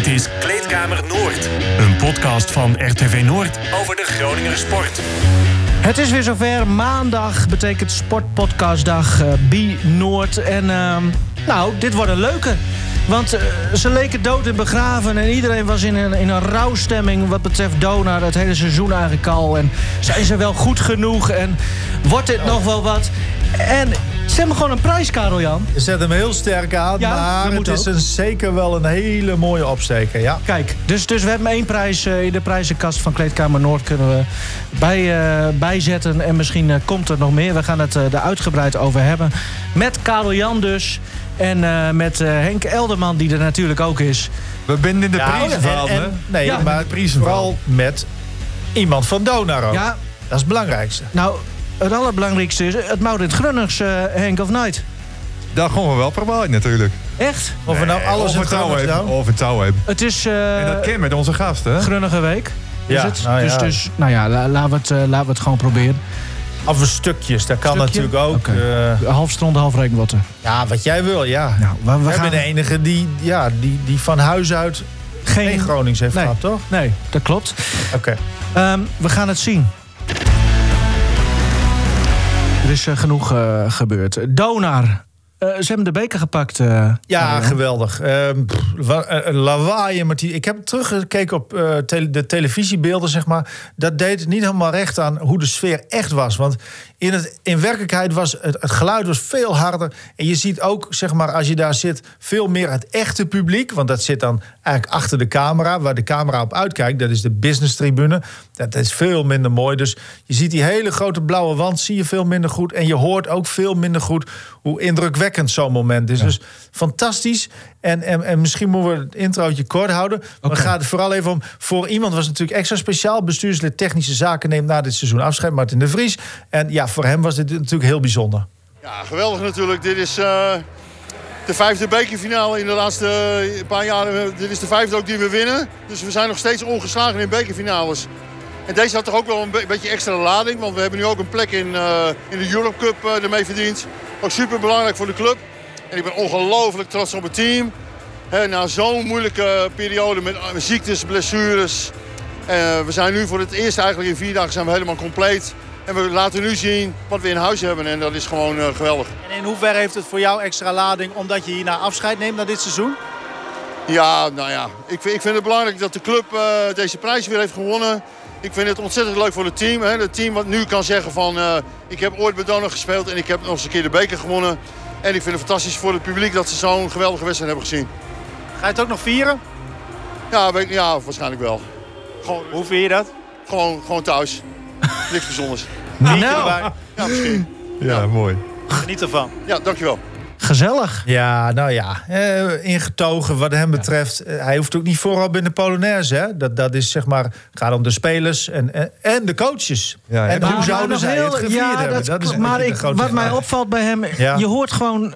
Dit is Kleedkamer Noord. Een podcast van RTV Noord over de Groninger sport. Het is weer zover. Maandag betekent Sportpodcastdag uh, B Noord. En ehm, nou, dit wordt een leuke. Want eh, ze leken dood en begraven en iedereen was in een, in een rouwstemming wat betreft Donar het hele seizoen eigenlijk al. En zijn ze wel goed genoeg en wordt dit nog wel wat? En ze hebben gewoon een prijs, Karel Jan. Je zet hem heel sterk aan, Ja, maar het is een, zeker wel een hele mooie opsteker. Ja. Kijk, dus, dus we hebben één prijs eh, in de prijzenkast van Kleedkamer Noord kunnen we bij, eh, bijzetten. En misschien eh, komt er nog meer. We gaan het eh er uitgebreid over hebben. Met Karel Jan dus. En eh, met eh, Henk Elderman, die er natuurlijk ook is. We binden de Ja, prijzen en- van, en- hè? Nee, Ja. maar vooral met iemand van Donar ook. Ja, Dat is het belangrijkste. nou, het allerbelangrijkste is het Maurits Grunners, eh, Henk of Night. Dat gaan we wel proberen natuurlijk. Echt? Of we nou alles of een touw hebben. doen. Of een touw hebben. Het is eh En dat ken met onze gasten, hè? Grunnige week. Ja, is het? nou dus, ja. dus, nou ja, la- laten we het, eh, laten we het gewoon proberen. Of een stukjes, dat kan Stukje? natuurlijk ook. Oké. Eh, Half stront, half regenwater. ja, wat jij wil, ja. Nou, we, we We gaan zijn de enige die, ja, die, die van huis uit geen Gronings heeft Nee. gehad, toch? Nee, dat klopt. Oké. Ehm, we gaan het zien. Er is eh, genoeg eh, gebeurd. Donar. Eh, ze hebben de beker gepakt. eh, Ja, geweldig. Ehm, eh, lawaai. die- Ik heb teruggekeken op tele- de televisiebeelden, zeg maar. Dat deed niet helemaal recht aan hoe de sfeer echt was. Want in, het, in werkelijkheid was het, het geluid was veel harder. En je ziet ook, zeg maar, als je daar zit, veel meer het echte publiek. Want dat zit dan eigenlijk achter de camera, waar de camera op uitkijkt. Dat is de business tribune. Dat is veel minder mooi. Dus je ziet die hele grote blauwe wand, zie je veel minder goed. En je hoort ook veel minder goed hoe indrukwekkend zo'n moment is. Dus fantastisch. En, en, en misschien moeten we het introotje kort houden. Maar Oké. het gaat er vooral even om. Voor iemand was het natuurlijk extra speciaal. Bestuurslid technische zaken neemt na dit seizoen afscheid. Martin de Vries. En ja, voor hem was dit natuurlijk heel bijzonder. Ja, geweldig natuurlijk. Dit is eh, de vijfde bekerfinale in de laatste eh, paar jaren. Dit is de vijfde ook die we winnen. Dus we zijn nog steeds ongeslagen in bekerfinales. En deze had toch ook wel een be- beetje extra lading. Want we hebben nu ook een plek in, eh, in de Europe Cup eh, ermee verdiend. Ook super belangrijk voor de club. En ik ben ongelooflijk trots op het team. Na zo'n moeilijke periode met eh, ziektes, blessures. Eh, we zijn nu voor het eerst eigenlijk in vier dagen zijn we helemaal compleet. En we laten nu zien wat we in huis hebben. En dat is gewoon eh, geweldig. En in hoeverre heeft het voor jou extra lading omdat je hierna afscheid neemt na dit seizoen? Ja, nou ja. Ik, vind- ik vind het belangrijk dat de club deze prijs weer heeft gewonnen. Ik vind het ontzettend leuk voor het team. Hè. Het team wat nu kan zeggen van... eh, ik heb ooit bij Donner gespeeld en ik heb nog eens een keer de beker gewonnen. En ik vind het fantastisch voor het publiek dat ze zo'n geweldige wedstrijd hebben gezien. Ga je het ook nog vieren? Ja, weet- ja waarschijnlijk wel. Gewoon, Hoe vier je dat? gewoon, gewoon thuis. Niks bijzonders. Nou. erbij. Ja, misschien. Ja, mooi. Geniet ervan. Ja, dankjewel. Gezellig. Ja, nou ja, eh, ingetogen wat hem betreft. Eh, hij hoeft ook niet vooral binnen de Polonaise. Hè? Dat, dat is zeg maar, gaat om de spelers en, en, en de coaches. Ja, en maar hoe zouden zij heel- het gevierd ja, hebben? dat Dat is maar ik, wat mij opvalt bij hem, Ja. je hoort gewoon...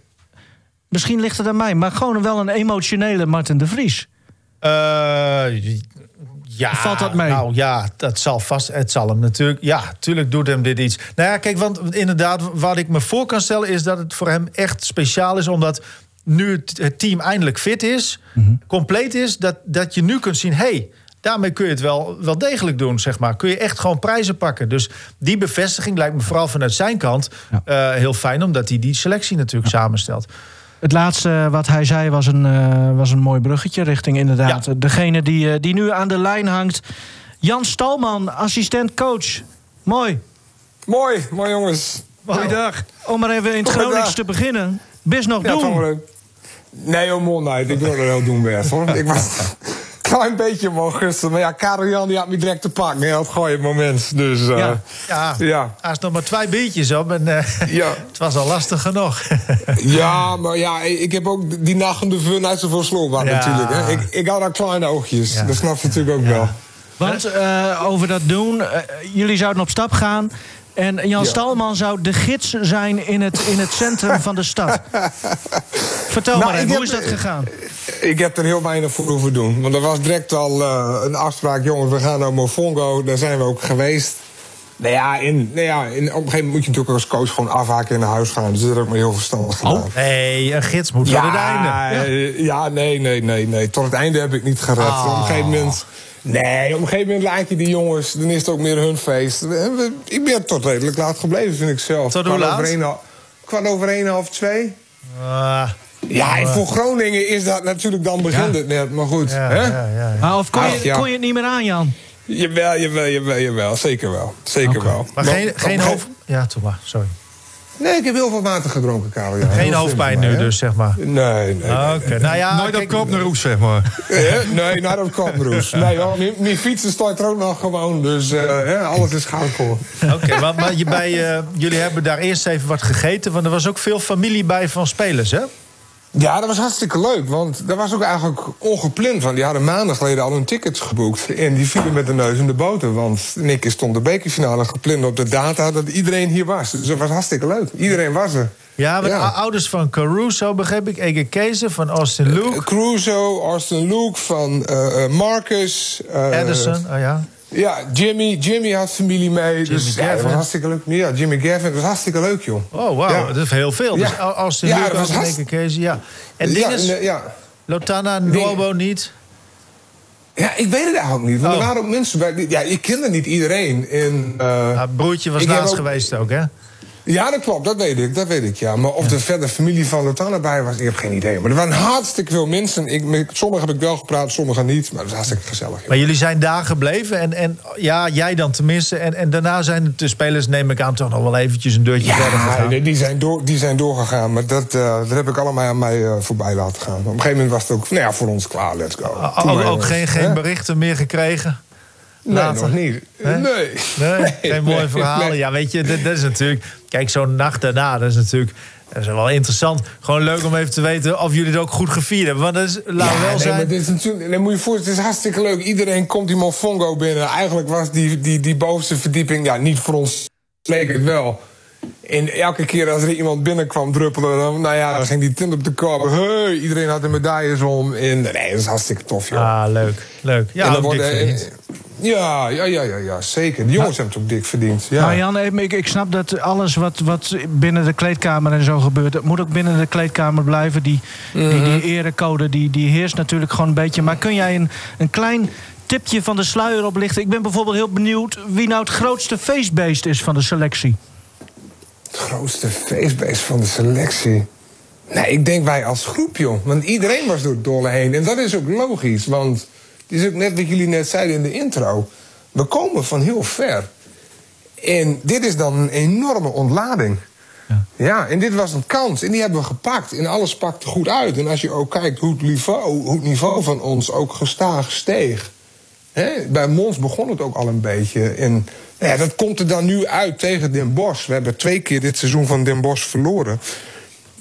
Misschien ligt het aan mij, maar gewoon wel een emotionele Martin de Vries. Eh, ja, Valt dat mee? Nou ja, dat zal vast. Het zal hem natuurlijk. Ja, tuurlijk doet hem dit iets. Nou ja, kijk, want inderdaad, wat ik me voor kan stellen is dat het voor hem echt speciaal is, omdat nu het, team eindelijk fit is, Mhm. compleet is, dat, dat je nu kunt zien, hey, daarmee kun je het wel, wel degelijk doen, zeg maar. Kun je echt gewoon prijzen pakken. Dus die bevestiging lijkt me vooral vanuit zijn kant Ja. eh, heel fijn, omdat hij die selectie natuurlijk samenstelt. Het laatste wat hij zei was een, eh, was een mooi bruggetje richting inderdaad Ja. degene die, eh, die nu aan de lijn hangt. Jan Stalman, assistent coach. Mooi. Mooi, mooi jongens. Goeiedag. Om maar even in het. Gronings te beginnen. Best nog Ja, doen. Nee, joh, man, nee, ik wil er wel doen best hoor. ik was klein beetje man gisteren. Maar ja, Karel Jan die had me direct te pakken. Hij had gooi moment. Dus eh, Ja. Ja, ja. hij is nog maar twee biertjes op en eh, Ja. het was al lastig genoeg. ja, maar ja, ik heb ook die nacht de fun uit zoveel sloop gehad Ja. natuurlijk. Hè. Ik, ik had daar kleine oogjes. Ja. Dat snap je natuurlijk ook wel. Want eh, over dat doen, jullie zouden op stap gaan. En Jan Ja. Stalman zou de gids zijn in het, in het centrum van de stad. Vertel Nou, maar even, ik hoe is heb- dat gegaan? Ik heb er heel weinig voor hoeven doen. Want er was direct al eh, een afspraak. Jongens, we gaan naar Mofongo. Daar zijn we ook geweest. Nou ja, in, nou ja in, op een gegeven moment moet je natuurlijk als coach gewoon afhaken en naar huis gaan. Dus dat is ook maar heel verstandig gedaan. Oh, nee, een gids moet tot het einde. Ja, ja, nee, nee, nee, nee. Tot het einde heb ik niet gered. Ah. Op een gegeven moment... Nee, op een gegeven moment laat je die jongens, dan is het ook meer hun feest. Ik ben tot redelijk laat gebleven, vind ik zelf. Tot hoe Kwart laat? over één, hal- kwart over één, half twee. Ah, Ja, en voor Groningen is dat natuurlijk, dan begint Ja. het net. Maar goed, ja, hè? ja, ja, ja. Maar of kon, Ach, je, ja. kon je het niet meer aan, Jan? Jawel, jawel, jawel, jawel. Zeker wel. Zeker wel. Maar geen, geen hoofd... Ja, toch maar, sorry. Nee, ik heb heel veel water gedronken, Karel. Ja. Geen hoofdpijn nu dus, zeg maar. Nee, nee. nee. Oké, nou ja... Nooit op kijk, kop naar roes, zeg maar. Hè? Nee, naar dat kaproes. Nee, hoor, mijn- mijn fietsen staat er ook nog gewoon. Dus eh, hè, alles is goud voor. Oké, maar je, bij, eh, jullie hebben daar eerst even wat gegeten. Want er was ook veel familie bij van spelers, hè? Ja, dat was hartstikke leuk. Want dat was ook eigenlijk ongepland. Want die hadden maanden geleden al hun tickets geboekt. En die vielen met de neus in de boter. Want Nick stond de bekerfinale gepland op de data dat iedereen hier was. Dus dat was hartstikke leuk. Iedereen was er. Ja, met Ja. ouders van Caruso, begreep ik. Ege Keizer van Austin Luke. Crusoe, Austin Luke, van eh, eh, Marcus. eh, Edison, oh ja. Ja, Jimmy. Jimmy had familie mee. dus ja, dat was hartstikke leuk. Ja, Jimmy Gavin. Dat was hartstikke leuk, joh. Oh, wauw, Ja. dat is heel veel. Ja. Dus Austin Ja, Luke, dat was hartst- Ege Keizer, ja. En ja, eh, ja. Lotana, Norbo niet. Ja, ik weet het eigenlijk niet. Want Oh. er waren ook mensen bij. Ja, ik kende niet iedereen. En, eh, Ja, broertje was ik laatst ook- geweest ook, hè? Ja, dat klopt, dat weet ik, dat weet ik, ja. Maar of er verder familie van Lotana bij was, ik heb geen idee. Maar er waren hartstikke veel mensen. Ik, met sommigen heb ik wel gepraat, sommigen niet. Maar het was hartstikke gezellig. Maar jullie zijn daar gebleven. En, en ja, jij dan tenminste. En, en daarna zijn de spelers, neem ik aan, toch nog wel eventjes een deurtje verder Ja, gegaan. nee, die, zijn door, die zijn doorgegaan. Maar dat, eh, dat heb ik allemaal aan mij eh, voorbij laten gaan. Op een gegeven moment was het ook, nou ja, voor ons klaar, let's go. O- Doe Ook, ook geen, geen berichten meer gekregen? Nee, later? nog niet. Nee. Nee, geen mooie nee, verhalen. nee. Ja, weet je, dat, dat is natuurlijk... Kijk, zo'n nacht daarna, dat is natuurlijk... Dat is wel interessant. Gewoon leuk om even te weten of jullie het ook goed gevierd hebben. Want dat is, laat Ja, wel nee, zijn... maar dit is natuurlijk, dan moet je voor, het is hartstikke leuk. Iedereen komt die Mofongo binnen. Eigenlijk was die, die, die bovenste verdieping, ja, niet voor ons leek het wel. En elke keer als er iemand binnenkwam druppelen, dan, nou ja, dan ging die tint op de kop. Hey, iedereen had de medailles om. En nee, dat is hartstikke tof, joh. Ah, leuk. Leuk. Ja, en dan worden-. Ja, ja, ja, ja, ja, zeker. De jongens hebben het ook dik verdiend. Ja. Maar Jan, even, ik, ik snap dat alles wat, wat binnen de kleedkamer en zo gebeurt... dat moet ook binnen de kleedkamer blijven. Die, die, die Mhm. erecode die, die heerst natuurlijk gewoon een beetje. Maar kun jij een, een klein tipje van de sluier oplichten? Ik ben bijvoorbeeld heel benieuwd wie nou het grootste feestbeest is van de selectie. Het grootste feestbeest van de selectie. Nee, ik denk wij als groep, joh. Want iedereen was door het dolle heen. En dat is ook logisch, want het is ook net wat jullie net zeiden in de intro. We komen van heel ver. En dit is dan een enorme ontlading. Ja. en dit was een kans. En die hebben we gepakt. En alles pakte goed uit. En als je ook kijkt hoe het niveau, hoe het niveau van ons ook gestaag steeg. Hè, bij Mons begon het ook al een beetje. En ja, dat komt er dan nu uit tegen Den Bosch. We hebben twee keer dit seizoen van Den Bosch verloren.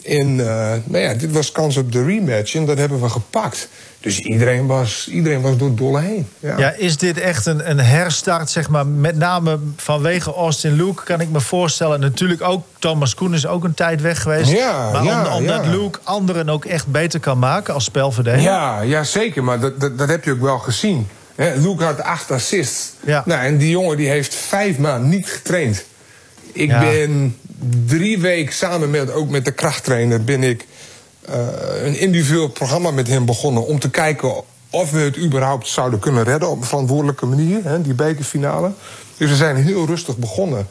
En eh, nou ja, dit was kans op de rematch. En dat hebben we gepakt. Dus iedereen was, iedereen was door het dolle heen. Ja. Ja, is dit echt een, een herstart, zeg maar, met name vanwege Austin Luke, kan ik me voorstellen. Natuurlijk ook, Thomas Koen is ook een tijd weg geweest. Ja, maar ja, om- omdat. Luke anderen ook echt beter kan maken als spelverdeler. Ja, ja, zeker. Maar dat, dat, dat heb je ook wel gezien. Luke had acht assists. Ja. Nou, en die jongen die heeft vijf maanden niet getraind. Ik Ja. ben drie weken samen met, ook met de krachttrainer... ben ik eh, een individueel programma met hem begonnen... om te kijken of we het überhaupt zouden kunnen redden... op een verantwoordelijke manier, hè, die bekerfinale. Dus we zijn heel rustig begonnen.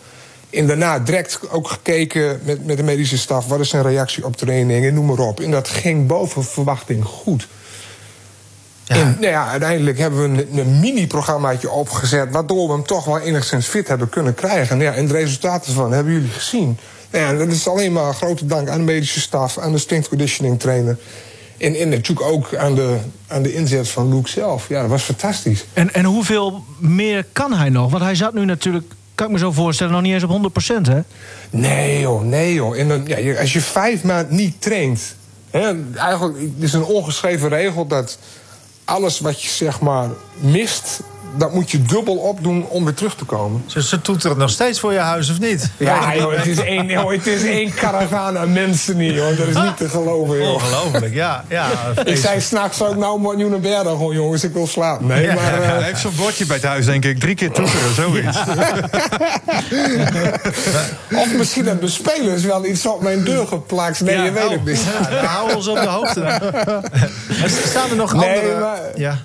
En daarna direct ook gekeken met, met de medische staf... wat is zijn reactie op training en noem maar op. En dat ging boven verwachting goed. Ja. En nou ja, uiteindelijk hebben we een, een mini-programmaatje opgezet... waardoor we hem toch wel enigszins fit hebben kunnen krijgen. Nou ja, en de resultaten ervan hebben jullie gezien. Nou ja, en dat is alleen maar grote dank aan de medische staf... aan de strength conditioning trainer... En, en natuurlijk ook aan de, aan de inzet van Luke zelf. Ja, dat was fantastisch. En, en hoeveel meer kan hij nog? Want hij zat nu natuurlijk, kan ik me zo voorstellen, nog niet eens op 100%, hè? Nee joh, nee joh. En dan, ja, als je vijf maanden niet traint... Hè, eigenlijk het is een ongeschreven regel dat alles wat je zeg maar mist... dat moet je dubbel opdoen om weer terug te komen. Ze, ze toeteren nog steeds voor je huis, of niet? Ja, joh, het is één, joh, het is één karavaan aan mensen niet, joh. Dat is niet te geloven, joh. Ongelooflijk, ja. ja Ik zei s'nachts ook, nou, maar Nieuwenberg, gewoon jongens, ik wil slapen. Nee, maar... Ja, eh, hij heeft zo'n bordje bij het huis, denk ik. Drie keer toeteren, zoiets. of misschien hebben spelers wel iets op mijn deur geplakt. Nee, Ja, je weet oh, het niet. Ja, dan houden we ons op de hoogte. Maar Staan er nog Nee, andere... maar- Ja.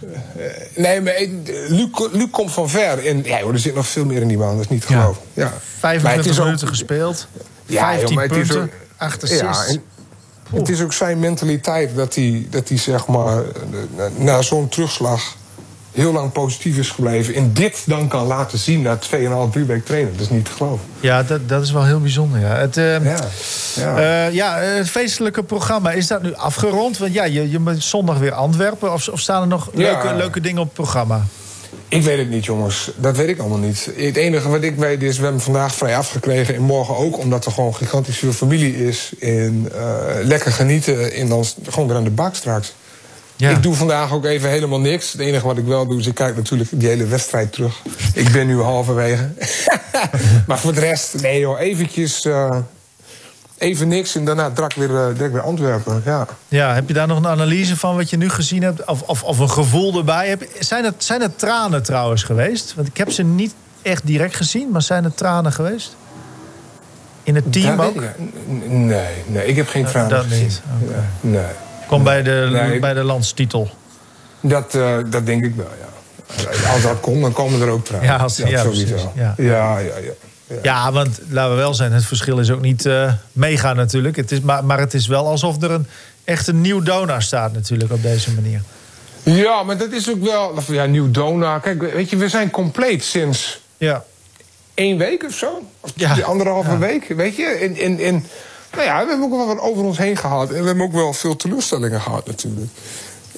Nee, maar eh, Luc, Luc komt van ver. En ja, joh, er zit nog veel meer in die man, dat is niet te geloven. Ja. Het 25 is ook- minuten gespeeld. Ja, 15 joh, punten. ook- 8 Ja, het is ook zijn mentaliteit dat hij, dat hij zeg maar, na, zo'n terugslag heel lang positief is gebleven. En dit dan kan laten zien na 2,5, 3 weken trainen. Dat is niet te geloven. Ja, dat, dat is wel heel bijzonder. Ja. Het, eh, Ja, ja. eh, ja, het feestelijke programma, is dat nu afgerond? Want ja, je, je moet zondag weer Antwerpen. Of, of staan er nog Ja. leuke, leuke dingen op het programma? Ik weet het niet, jongens. Dat weet ik allemaal niet. Het enige wat ik weet is, we hebben vandaag vrij afgekregen. En morgen ook, omdat er gewoon gigantisch veel familie is. En eh, lekker genieten. En dan gewoon weer aan de bak straks. Ja. Ik doe vandaag ook even helemaal niks. Het enige wat ik wel doe, is ik kijk natuurlijk die hele wedstrijd terug. Ik ben nu halverwege. maar voor de rest, nee joh, eventjes... eh, even niks en daarna direct weer, eh, direct weer Antwerpen. Ja. Ja, heb je daar nog een analyse van wat je nu gezien hebt? Of, of, of een gevoel erbij? Heb, zijn, het, zijn het tranen trouwens geweest? Want ik heb ze niet echt direct gezien, maar zijn het tranen geweest? In het team Dat ook? Nee, nee, ik heb geen tranen dat gezien. niet. Ja, nee. Kom bij de, Nee, bij de landstitel. Dat, eh, dat denk ik wel, ja. Als dat komt, dan komen er ook tranen. Ja, als- ja, ja. Ja, ja, ja. Ja. Ja, want laten we wel zijn, het verschil is ook niet eh, mega natuurlijk. Het is, maar, maar het is wel alsof er een, echt een nieuw donor staat natuurlijk op deze manier. Ja, maar dat is ook wel... Ja, nieuw Dona. Kijk, weet je, we zijn compleet sinds Ja, één week of zo. Of Ja. die anderhalve Ja. week, weet je. En, en, en, nou ja, we hebben ook wel wat over ons heen gehad. En we hebben ook wel veel teleurstellingen gehad natuurlijk.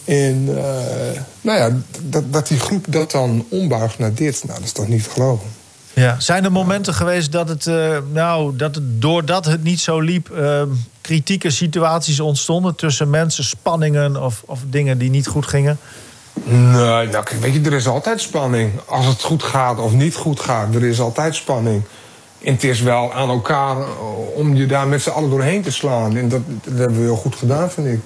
En eh, nou ja, dat, dat die groep dat dan ombuigt naar dit... Nou, dat is toch niet te geloven. Ja. Zijn er momenten geweest dat het, eh, nou, dat het doordat het niet zo liep, eh, kritieke situaties ontstonden tussen mensen, spanningen of, of dingen die niet goed gingen? Nee, nou, weet je, er is altijd spanning. Als het goed gaat of niet goed gaat, er is altijd spanning. En het is wel aan elkaar eh, om je daar met z'n allen doorheen te slaan. En dat, dat hebben we heel goed gedaan, vind ik.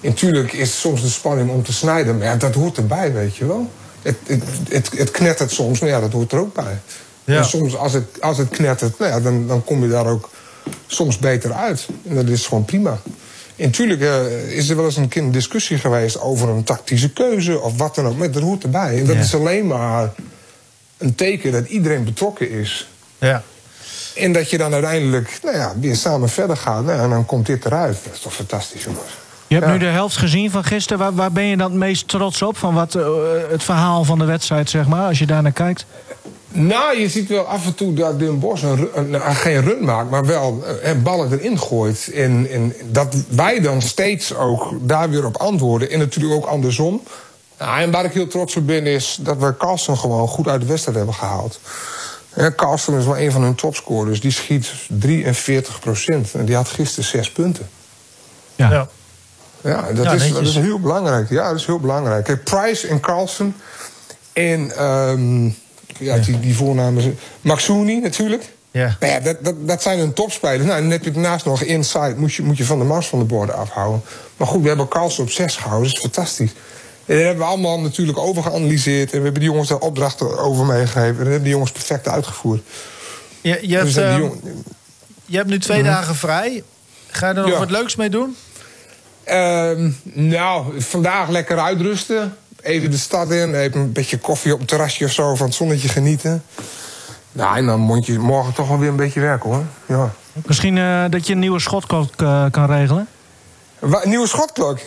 En tuurlijk is soms de spanning om te snijden, maar ja, dat hoort erbij, weet je wel. Het, het, het, het knettert soms, maar ja, dat hoort er ook bij. Ja. En soms als het, als het knettert, nou ja, dan, dan kom je daar ook soms beter uit. En dat is gewoon prima. En tuurlijk eh, is er wel eens een keer een discussie geweest over een tactische keuze of wat dan ook. Maar dat hoort erbij. En dat Ja. is alleen maar een teken dat iedereen betrokken is. Ja. En dat je dan uiteindelijk nou ja, weer samen verder gaat. Nou, en dan komt dit eruit. Dat is toch fantastisch, jongens. Je hebt Ja. nu de helft gezien van gisteren. Waar, waar ben je dan het meest trots op? Van wat, eh, het verhaal van de wedstrijd, zeg maar, als je daar naar kijkt? Nou, je ziet wel af en toe dat Den Bos een, nou, geen run maakt, maar wel eh, ballen erin gooit. En, en dat wij dan steeds ook daar weer op antwoorden. En natuurlijk ook andersom. Nou, en waar ik heel trots op ben, is dat we Carlsen gewoon goed uit de wedstrijd hebben gehaald. Ja, Carlsen is wel een van hun topscorers. Die schiet 43 procent. En die had gisteren zes punten. Ja. ja. Ja, dat, Ja, is, dat is heel belangrijk. Ja, dat is heel belangrijk. Kijk, Price en Carlsen. En ehm, ja, Die, die voornamen... Maxuni natuurlijk. Ja. Nou ja, dat, dat, dat zijn hun topspelers. Nou, dan heb je daarnaast nog inside. Moet je, moet je van de mars van de borden afhouden. Maar goed, we hebben Carlsen op zes gehouden. Dat is fantastisch. En dat hebben we allemaal natuurlijk overgeanalyseerd. En we hebben die jongens daar opdrachten over meegegeven. En dat hebben die jongens perfect uitgevoerd. Je, je, hebt, Dus, ehm, jongen- je hebt nu twee dagen vrij. Ga je er nog Ja. wat leuks mee doen? Ehm, nou, vandaag lekker uitrusten. Even de stad in, even een beetje koffie op het terrasje of zo, van het zonnetje genieten. Nou, en dan moet je morgen toch wel weer een beetje werken hoor. Ja. Misschien eh, dat je een nieuwe schotklok eh, kan regelen? Wa- nieuwe schotklok?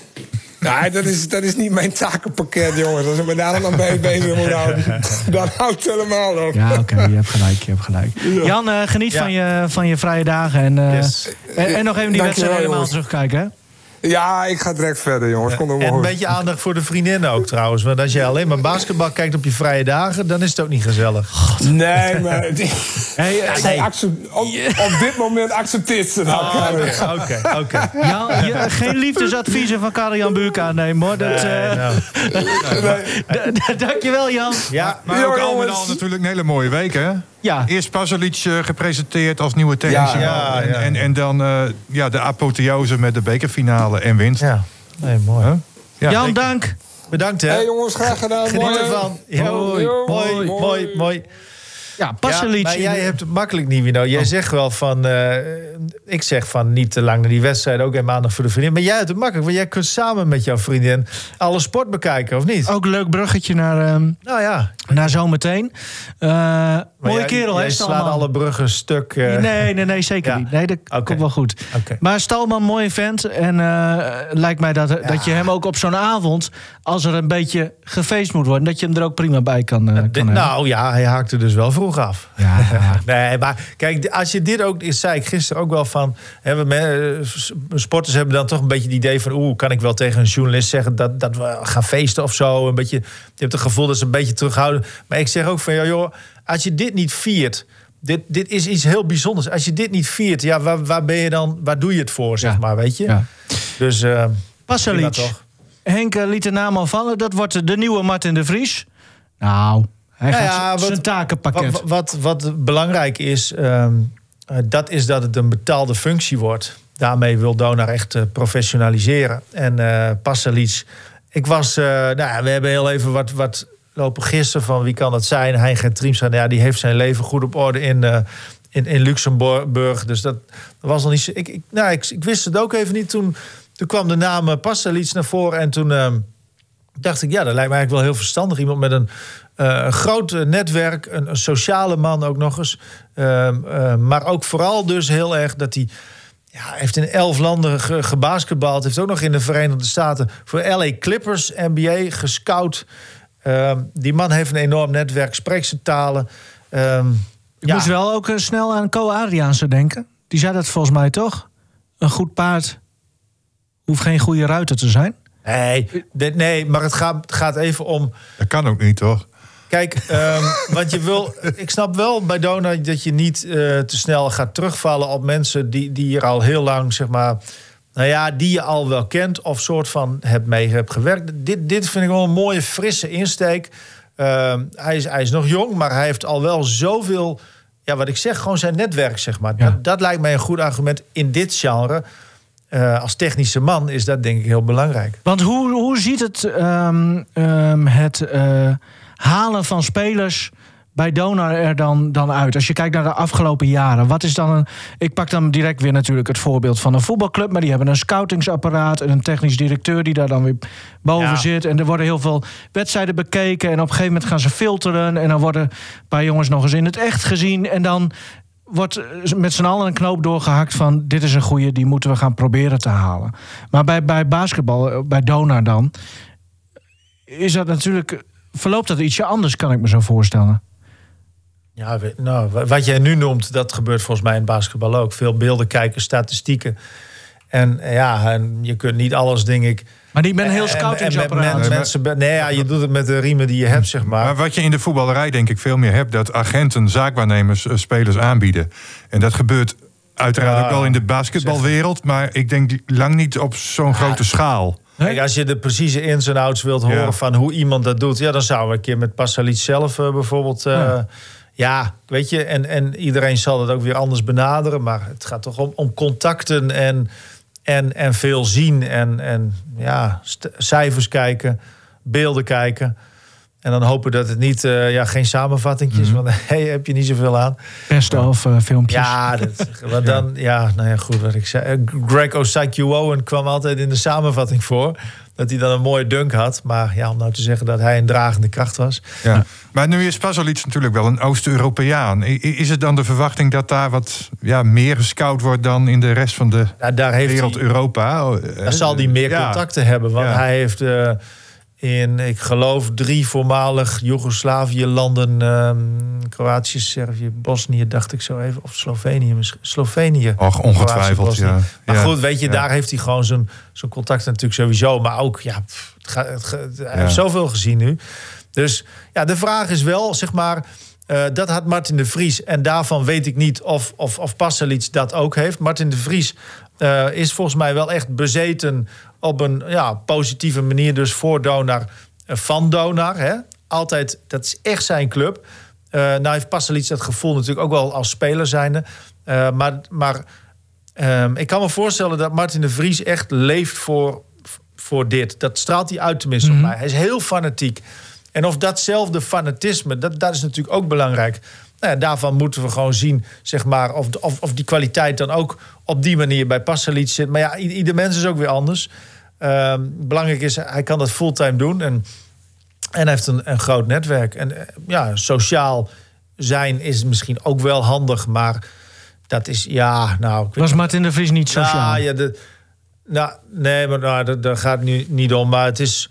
Nee, dat is, dat is niet mijn takenpakket, jongens. Als ik me daar dan bij bezig moet houden, dan houdt het helemaal op. Ja, oké, je hebt gelijk, je hebt gelijk. Jan, eh, geniet Ja. van, je, van je vrije dagen. En, eh, Yes. en, en nog even die wedstrijd helemaal jongens. terugkijken, hè? Ja, ik ga direct verder, jongens. Kom En een beetje aandacht voor de vriendinnen ook trouwens. Want als je alleen maar basketbal kijkt op je vrije dagen... dan is het ook niet gezellig. Nee, maar... Hey, op, op dit moment accepteert ze dat. Oké, oké. Jan, je- geen liefdesadviezen van Karel-Jan Buurk aannemen, hoor. Dat, eh, Nou, d- d- Dankjewel, Jan. ja, Maar ook al met al natuurlijk een hele mooie week, hè? Ja. Eerst Pasalic eh, gepresenteerd als nieuwe technische Ja, en. En, en dan eh, ja, de apotheose met de bekerfinale en winst. ja. Nee, mooi. Huh? Ja, Jan, dank. Bedankt, hè. Hé jongens, graag gedaan. Geniet ervan. Jo, Hoi. mooi, Mooi. Ja, Pasalic. Maar jij hebt het makkelijk, Nivino. Jij zegt wel van... eh, ik zeg van niet te lang naar die wedstrijd. Ook even aandacht voor de vriendin. Maar jij hebt het makkelijk. Want jij kunt samen met jouw vriendin alle sport bekijken, of niet? Ook een leuk bruggetje naar, ehm, Nou ja. naar zometeen. Maar mooie jij- kerel, hè, jij slaat Stalman? alle bruggen stuk. eh. Nee, nee, nee, zeker Ja. niet. Nee, dat Oké. komt wel goed. Maar Stalman, mooi vent. En lijkt mij dat, dat je hem ook op zo'n avond... als er een beetje gefeest moet worden... dat je hem er ook prima bij kan, eh, kan Dit- nou ja, hij haakte dus wel vroeg af. Ja, Nee, maar kijk, als je dit ook, zei ik gisteren ook wel van. Hè, we, eh, sporters hebben dan toch een beetje het idee van. Oeh, kan ik wel tegen een journalist zeggen dat, dat we gaan feesten of zo? Een beetje, je hebt het gevoel dat ze een beetje terughouden. Maar ik zeg ook van, ja, joh, als je dit niet viert. Dit, dit is iets heel bijzonders. Als je dit niet viert, ja, waar, waar ben je dan? Waar doe je het voor, zeg Ja. maar, weet je? Ja. Dus. eh, prima Pasalic. Henk eh, liet de naam al vallen. Dat wordt de nieuwe Martin de Vries. Nou, hij Nou gaat ja, zijn takenpakket. Wat, wat, wat belangrijk is, ehm, eh, dat is dat het een betaalde functie wordt. Daarmee wil Donar echt eh, professionaliseren. En Pasalic, ik was, nou, ja, we hebben heel even wat, wat lopen gissen van wie kan dat zijn. Hein Gertriemstra, nou ja, die heeft zijn leven goed op orde in, in, in Luxemburg. Dus dat, dat was nog niet zo. Ik, ik, nou, ik, ik wist het ook even niet. Toen, toen kwam de naam Pasalic naar voren en toen. Dacht ik, ja, dat lijkt me eigenlijk wel heel verstandig. Iemand met een, eh, een groot eh, netwerk, een, een sociale man ook nog eens. Ehm, eh, maar ook vooral dus heel erg dat hij... Ja, heeft in elf landen ge- gebasketbald. Heeft ook nog in de Verenigde Staten voor LA Clippers, NBA, gescout. Ehm, die man heeft een enorm netwerk, spreekt zijn talen. Ehm, Ik ja. moest wel ook snel aan Co Adriaanse denken. Die zei dat volgens mij toch? Een goed paard hoeft geen goede ruiter te zijn. Nee, dit- nee, maar het gaat, gaat even om... Dat kan ook niet, toch? Kijk, ehm, want je wil. Ik snap wel bij Dona dat je niet eh, te snel gaat terugvallen op mensen die, die hier al heel lang, zeg maar. Nou ja, die je al wel kent of soort van hebt mee hebt gewerkt. Dit, dit vind ik wel een mooie, frisse insteek. Ehm, hij, is, hij is nog jong, maar hij heeft al wel zoveel. Ja, wat ik zeg, gewoon zijn netwerk, zeg maar. Ja. Dat, dat lijkt mij een goed argument in dit genre. Eh, als technische man is dat denk ik heel belangrijk. Want hoe, hoe ziet het, ehm, ehm, het eh, halen van spelers bij Donar er dan, dan uit? Als je kijkt naar de afgelopen jaren. Wat is dan een. Ik pak dan direct weer natuurlijk het voorbeeld van een voetbalclub. Maar die hebben een scoutingsapparaat en een technisch directeur die daar dan weer boven Ja. zit. En er worden heel veel wedstrijden bekeken. En op een gegeven moment gaan ze filteren. En dan worden een paar jongens nog eens in het echt gezien. En dan wordt eh, met z'n allen een knoop doorgehakt van... dit is een goeie, die moeten we gaan proberen te halen. Maar bij, bij basketbal, eh, bij Donar dan... is dat natuurlijk... verloopt dat ietsje anders, kan ik me zo voorstellen. Ja, nou, wa- wat jij nu noemt, dat gebeurt volgens mij in basketbal ook. Veel beelden kijken, statistieken. En eh, ja, en je kunt niet alles, denk ik. Maar die een heel scoutingsapparaat... men- mensen, nee, ja, je doet het met de riemen die je hebt, zeg maar. Maar wat je in de voetballerij denk ik veel meer hebt... dat agenten, zaakwaarnemers, eh, spelers aanbieden. En dat gebeurt uiteraard Ja, ook wel in de basketbalwereld... maar ik denk lang niet op zo'n grote schaal. Kijk, als je de precieze ins en outs wilt horen Ja. van hoe iemand dat doet, ja, dan zouden we een keer met Pasalic zelf eh, bijvoorbeeld. eh, ja. Ja. weet je, en, en iedereen zal het ook weer anders benaderen, maar het gaat toch om, om contacten en, en, en veel zien en, en ja, cijfers kijken, beelden kijken. En dan hopen dat het niet, eh, ja, geen samenvattingjes, want hey, heb je niet zoveel aan. Best of eh, filmpjes. Ja, dat, dan, ja, nou ja, goed wat ik zei. Eh, Greg Osakiwoen kwam altijd in de samenvatting voor. Dat hij dan een mooie dunk had. Maar ja, om nou te zeggen dat hij een dragende kracht was. Ja. Maar nu is Pasalic natuurlijk wel een Oost-Europeaan. Is het dan de verwachting dat daar wat ja, meer gescout wordt... dan in de rest van de Ja, daar heeft wereld hij, Europa? daar zal hij meer Ja. contacten hebben. Want Ja. hij heeft... eh, in, ik geloof, drie voormalig Joegoslavië-landen. ehm, Kroatië, Servië, Bosnië, dacht ik zo even. Of Slovenië misschien. Slovenië. Och, ongetwijfeld, Kroatië, ja. Maar Ja, goed, weet je, ja. daar heeft hij gewoon zijn, zijn contact natuurlijk sowieso. Maar ook, ja, pff, het hij heeft zoveel gezien nu. Dus ja, de vraag is wel, zeg maar... eh, dat had Martin de Vries. En daarvan weet ik niet of, of, of Pasalic dat ook heeft. Martin de Vries eh, is volgens mij wel echt bezeten op een ja, positieve manier. Dus voor Donar, eh, van Donar. Hè? Altijd, dat is echt zijn club. Eh nou heeft Pasalic dat gevoel natuurlijk ook wel als speler zijnde. Eh, maar maar ehm, ik kan me voorstellen dat Martin de Vries echt leeft voor, voor dit. Dat straalt hij uit tenminste op mij. Hij is heel fanatiek. En of datzelfde fanatisme, dat, dat is natuurlijk ook belangrijk. Nou ja, daarvan moeten we gewoon zien, zeg maar, of, of, of die kwaliteit dan ook op die manier bij Pasalic zit. Maar ja, ieder mens is ook weer anders. Ehm, belangrijk is, hij kan dat fulltime doen. En, en hij heeft een, een groot netwerk. En eh, ja, sociaal zijn is misschien ook wel handig, maar dat is, ja, nou... Ik Was Martin de Vries niet sociaal? nou, ja, de, nou, nee, maar nou, dat, daar gaat nu niet om. Maar het is.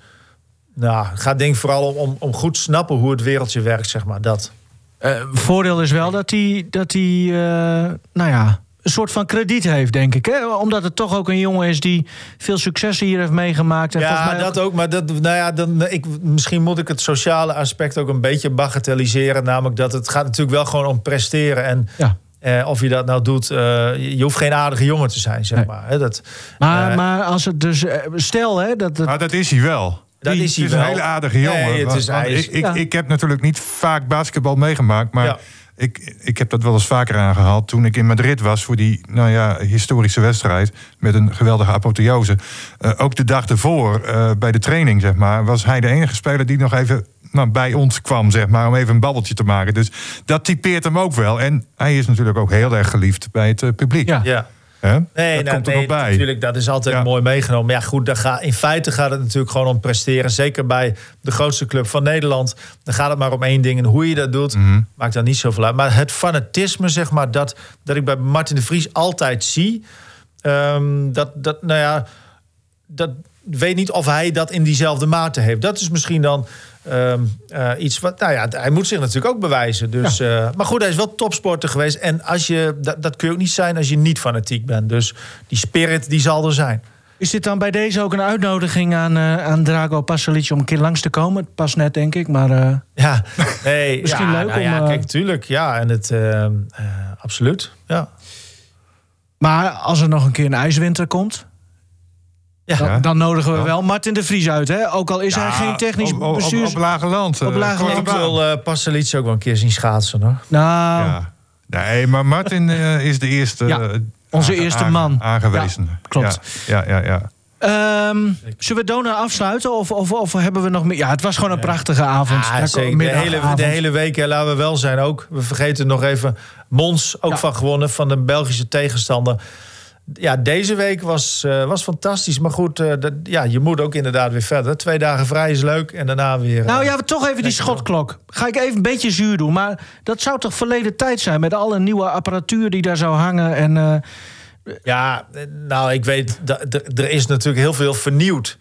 Nou, het gaat denk ik vooral om, om, om goed snappen hoe het wereldje werkt, zeg maar. Dat. Eh, voordeel is wel dat hij, dat hij eh, nou ja, een soort van krediet heeft, denk ik. Hè? Omdat het toch ook een jongen is die veel successen hier heeft meegemaakt. En volgens Ja, mij dat ook. Maar dat, nou ja, dan, ik, misschien moet ik het sociale aspect ook een beetje bagatelliseren. Namelijk dat het gaat natuurlijk wel gewoon om presteren. En Ja. eh, of je dat nou doet, eh, je hoeft geen aardige jongen te zijn, zeg Nee. maar. Hè, dat, Maar, maar als het dus. Stel hè, dat het. Maar dat is hij wel. Dat Die- is hij het is wel. een hele aardige jongen. Nee, het is- want is- ik, ik, ja. ik heb natuurlijk niet vaak basketbal meegemaakt, maar Ja. ik, ik heb dat wel eens vaker aangehaald. Toen ik in Madrid was voor die nou ja, historische wedstrijd met een geweldige apotheose. Eh, ook de dag ervoor, eh, bij de training, zeg maar, was hij de enige speler die nog even nou, bij ons kwam, zeg maar, om even een babbeltje te maken. Dus dat typeert hem ook wel. En hij is natuurlijk ook heel erg geliefd bij het eh, publiek. Ja. ja. Hè? Nee, dat nou, komt er nee, nog bij. natuurlijk, dat is altijd Ja. mooi meegenomen. Maar ja, goed, daar ga, in feite gaat het natuurlijk gewoon om presteren. Zeker bij de grootste club van Nederland. Dan gaat het maar om één ding. En hoe je dat doet, Mhm. maakt dan niet zoveel uit. Maar het fanatisme, zeg maar, dat, dat ik bij Martin de Vries altijd zie... ehm, dat, dat, nou ja, dat weet niet of hij dat in diezelfde mate heeft. Dat is misschien dan ehm, eh, iets wat. Nou ja, hij moet zich natuurlijk ook bewijzen. Dus, eh, maar goed, hij is wel topsporter geweest. En als je, dat, dat kun je ook niet zijn als je niet fanatiek bent. Dus die spirit die zal er zijn. Is dit dan bij deze ook een uitnodiging aan, eh, aan Drago Pasalic om een keer langs te komen? Het past net, denk ik. Maar Ja, nee, Misschien ja, leuk nou om, Ja, kijk, tuurlijk. Ja, en het. ehm, eh, absoluut. Ja. Maar als er nog een keer een ijswinter komt, Ja. dan, dan nodigen we Ja. wel Martin de Vries uit. Hè? Ook al is hij geen technisch op, op, op, bestuurs... op lage land. Op eh, lage Ik wil Pasalic ook wel een keer zien schaatsen hoor. nou, Ja. Nee, maar Martin eh, is de eerste. Ja, onze eerste man. Aangewezen. Ja, klopt. Ja, ja, ja. ja. ehm, zullen we Dona afsluiten? Of, of, of hebben we nog meer? Ja, het was gewoon een prachtige avond. Ja, Ja, zeker. De hele, de hele week, hè, laten we wel zijn ook. We vergeten nog even Mons, ook Ja. van gewonnen, van de Belgische tegenstander. Ja, deze week was, eh, was fantastisch. Maar goed, eh, dat, ja, je moet ook inderdaad weer verder. Twee dagen vrij is leuk en daarna weer... Nou eh, ja, toch even die schotklok. Ga ik even een beetje zuur doen. Maar dat zou toch verleden tijd zijn... met alle nieuwe apparatuur die daar zou hangen. En, eh, Ja, eh, nou, ik weet, er is natuurlijk heel veel vernieuwd.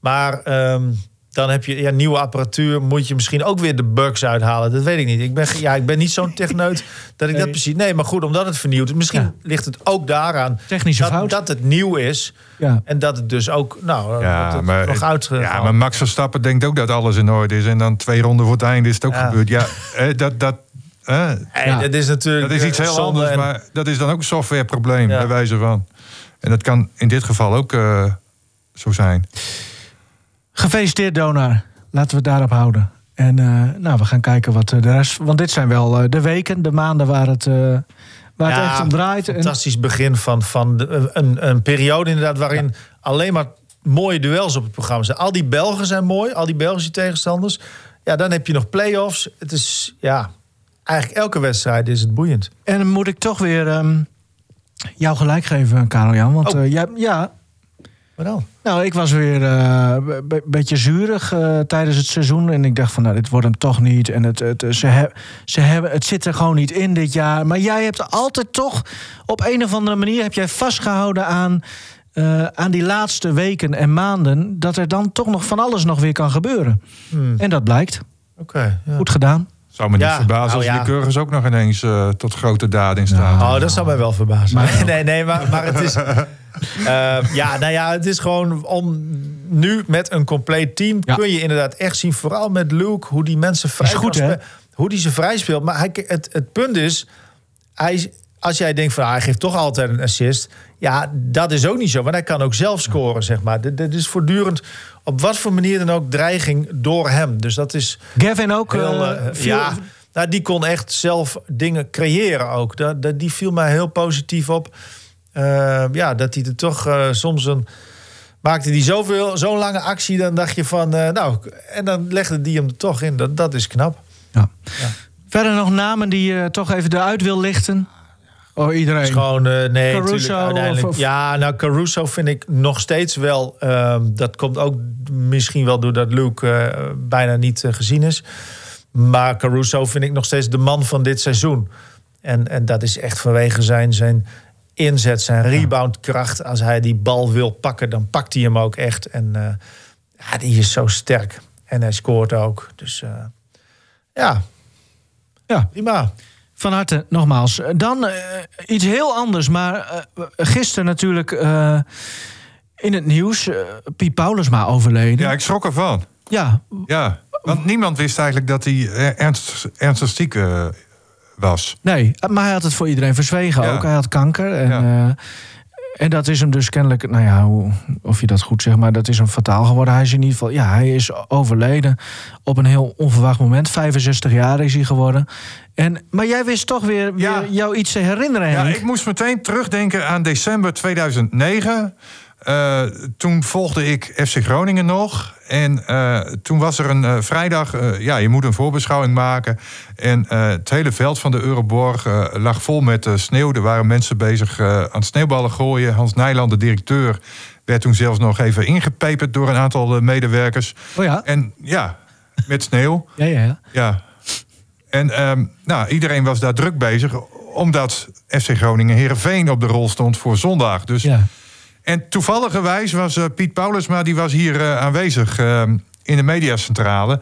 Maar ehm, dan heb je ja, nieuwe apparatuur. Moet je misschien ook weer de bugs uithalen. Dat weet ik niet. Ik ben, ja, ik ben niet zo'n techneut dat ik dat precies... Nee, maar goed, omdat het vernieuwd is. Misschien Ja. ligt het ook daaraan Technische dat, fout. dat het nieuw is. ja. En dat het dus ook, nou, Ja, het maar, nog uit. ja, maar Max Verstappen denkt ook dat alles in orde is. En dan twee ronden voor het einde is het ook Ja. gebeurd. Ja, dat, dat, eh, Hey, Ja. dat is natuurlijk. dat is iets eh, heel anders. en- Maar dat is dan ook een softwareprobleem, Ja. bij wijze van. En dat kan in dit geval ook eh, zo zijn. Gefeliciteerd, Donar. Laten we het daarop houden. En eh, nou, we gaan kijken wat eh, de rest... Want dit zijn wel eh, de weken, de maanden waar het, waar het echt om draait. En, Fantastisch begin van, van de- een, een periode inderdaad waarin alleen maar mooie duels op het programma zijn. Al die Belgen zijn mooi, al die Belgische tegenstanders. Ja, dan heb je nog play-offs. Het is, ja, eigenlijk elke wedstrijd is het boeiend. en dan moet ik toch weer ehm, jou gelijk geven, Karel-Jan. Want Oh. jij, ja, Dan? Nou, ik was weer eh, een be- beetje zuurig eh, tijdens het seizoen. En ik dacht van, nou, dit wordt hem toch niet. En het, het, ze he- ze hebben, het zit er gewoon niet in dit jaar. Maar jij hebt altijd toch, op een of andere manier... heb jij vastgehouden aan eh, aan die laatste weken en maanden... dat er dan toch nog van alles nog weer kan gebeuren. En dat blijkt. Oké. ja. Goed gedaan. Zou me niet Ja, verbazen nou als ja. ook nog ineens eh, tot grote daden in staan. Oh, dat zou mij wel verbazen. nee, nee, maar, maar het is. eh, ja, nou ja, het is gewoon om nu met een compleet team Ja. kun je inderdaad echt zien, vooral met Luke, hoe die mensen vrij Is goed, hè? Hoe die ze vrij speelt. Maar hij, het, het punt is, hij, als jij denkt van ah, hij geeft toch altijd een assist. Ja, dat is ook niet zo. Want hij kan ook zelf scoren, zeg maar. Dit, is voortdurend op wat voor manier dan ook dreiging door hem. Dus dat is Gavin ook. heel, eh, eh, ja, nou, die kon echt zelf dingen creëren ook. Dat, dat, die viel mij heel positief op. Eh, ja, dat hij er toch soms een... Maakte hij zoveel, zo'n lange actie, dan dacht je van... nou, en dan legde die hem er toch in. Dat, dat is knap. Ja. Verder nog namen die je toch even eruit wil lichten? Oh, iedereen. gewoon, eh, nee, Caruso uiteindelijk. of- of- Ja, nou, Caruso vind ik nog steeds wel... ehm, dat komt ook misschien wel doordat Luke eh, bijna niet eh, gezien is. Maar Caruso vind ik nog steeds de man van dit seizoen. En, en dat is echt vanwege zijn, zijn inzet, zijn reboundkracht. Als hij die bal wil pakken, dan pakt hij hem ook echt. En ja, die is zo sterk. En hij scoort ook. Dus ja, Ja. prima. Van harte, nogmaals. Dan eh, iets heel anders, maar eh, gisteren natuurlijk eh, in het nieuws... Piet Paulusma overleden. Ja, ik schrok ervan. Ja, Ja, want niemand wist eigenlijk dat hij eh, ernst, ernstig ziek was. nee, maar hij had het voor iedereen verzwegen Ja. ook. Hij had kanker en... Ja. En dat is hem dus kennelijk, nou ja, hoe, of je dat goed zegt, maar dat is hem fataal geworden. Hij is in ieder geval, ja, hij is overleden op een heel onverwacht moment. 65 jaar is hij geworden. En, maar jij wist toch weer, jou iets te herinneren, Ja, ik moest meteen terugdenken aan december 2009. Eh, toen volgde ik FC Groningen nog. En eh, toen was er een eh, vrijdag, ja, je moet een voorbeschouwing maken. En het hele veld van de Euroborg lag vol met sneeuw. Er waren mensen bezig aan het sneeuwballen gooien. Hans Nijland, de directeur, werd toen zelfs nog even ingepeperd door een aantal medewerkers. Oh ja? En ja, met sneeuw. Ja, ja, ja. Ja. En ehm, nou, iedereen was daar druk bezig, omdat FC Groningen Heerenveen op de rol stond voor zondag. Dus, ja. En toevalligerwijs was eh, Piet Paulusma, die was hier eh, aanwezig ehm, in de mediacentrale.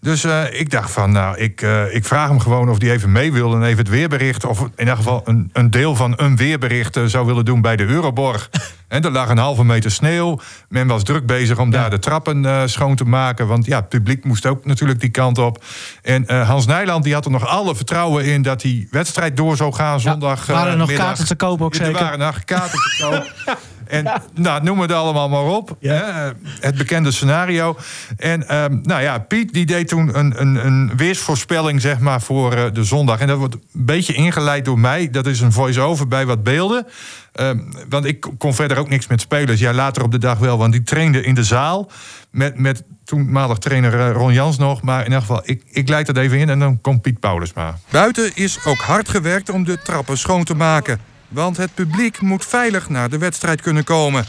Dus eh, ik dacht van, nou, ik, eh, ik vraag hem gewoon of hij even mee wil en even het weerbericht, of in ieder geval een, een deel van een weerbericht eh, zou willen doen bij de Euroborg. en er lag een halve meter sneeuw. Men was druk bezig om daar de trappen eh, schoon te maken, want ja, het publiek moest ook natuurlijk die kant op. En eh, Hans Nijland die had er nog alle vertrouwen in dat die wedstrijd door zou gaan zondag. waren er eh, nog middag. kaarten te kopen ook Er zeker? waren nog kaarten te koop. En nou, noem het allemaal maar op. Hè, het bekende scenario. En ehm, nou ja, Piet die deed toen een, een, een weersvoorspelling zeg maar, voor eh, de zondag. En dat wordt een beetje ingeleid door mij. Dat is een voice-over bij wat beelden. Ehm, want ik kon verder ook niks met spelers. Ja, later op de dag wel, want die trainde in de zaal. Met, met toenmalig trainer eh, Ron Jans nog. Maar in ieder geval, ik, ik leid dat even in en dan komt Piet Paulus maar. Buiten is ook hard gewerkt om de trappen schoon te maken. Want het publiek moet veilig naar de wedstrijd kunnen komen.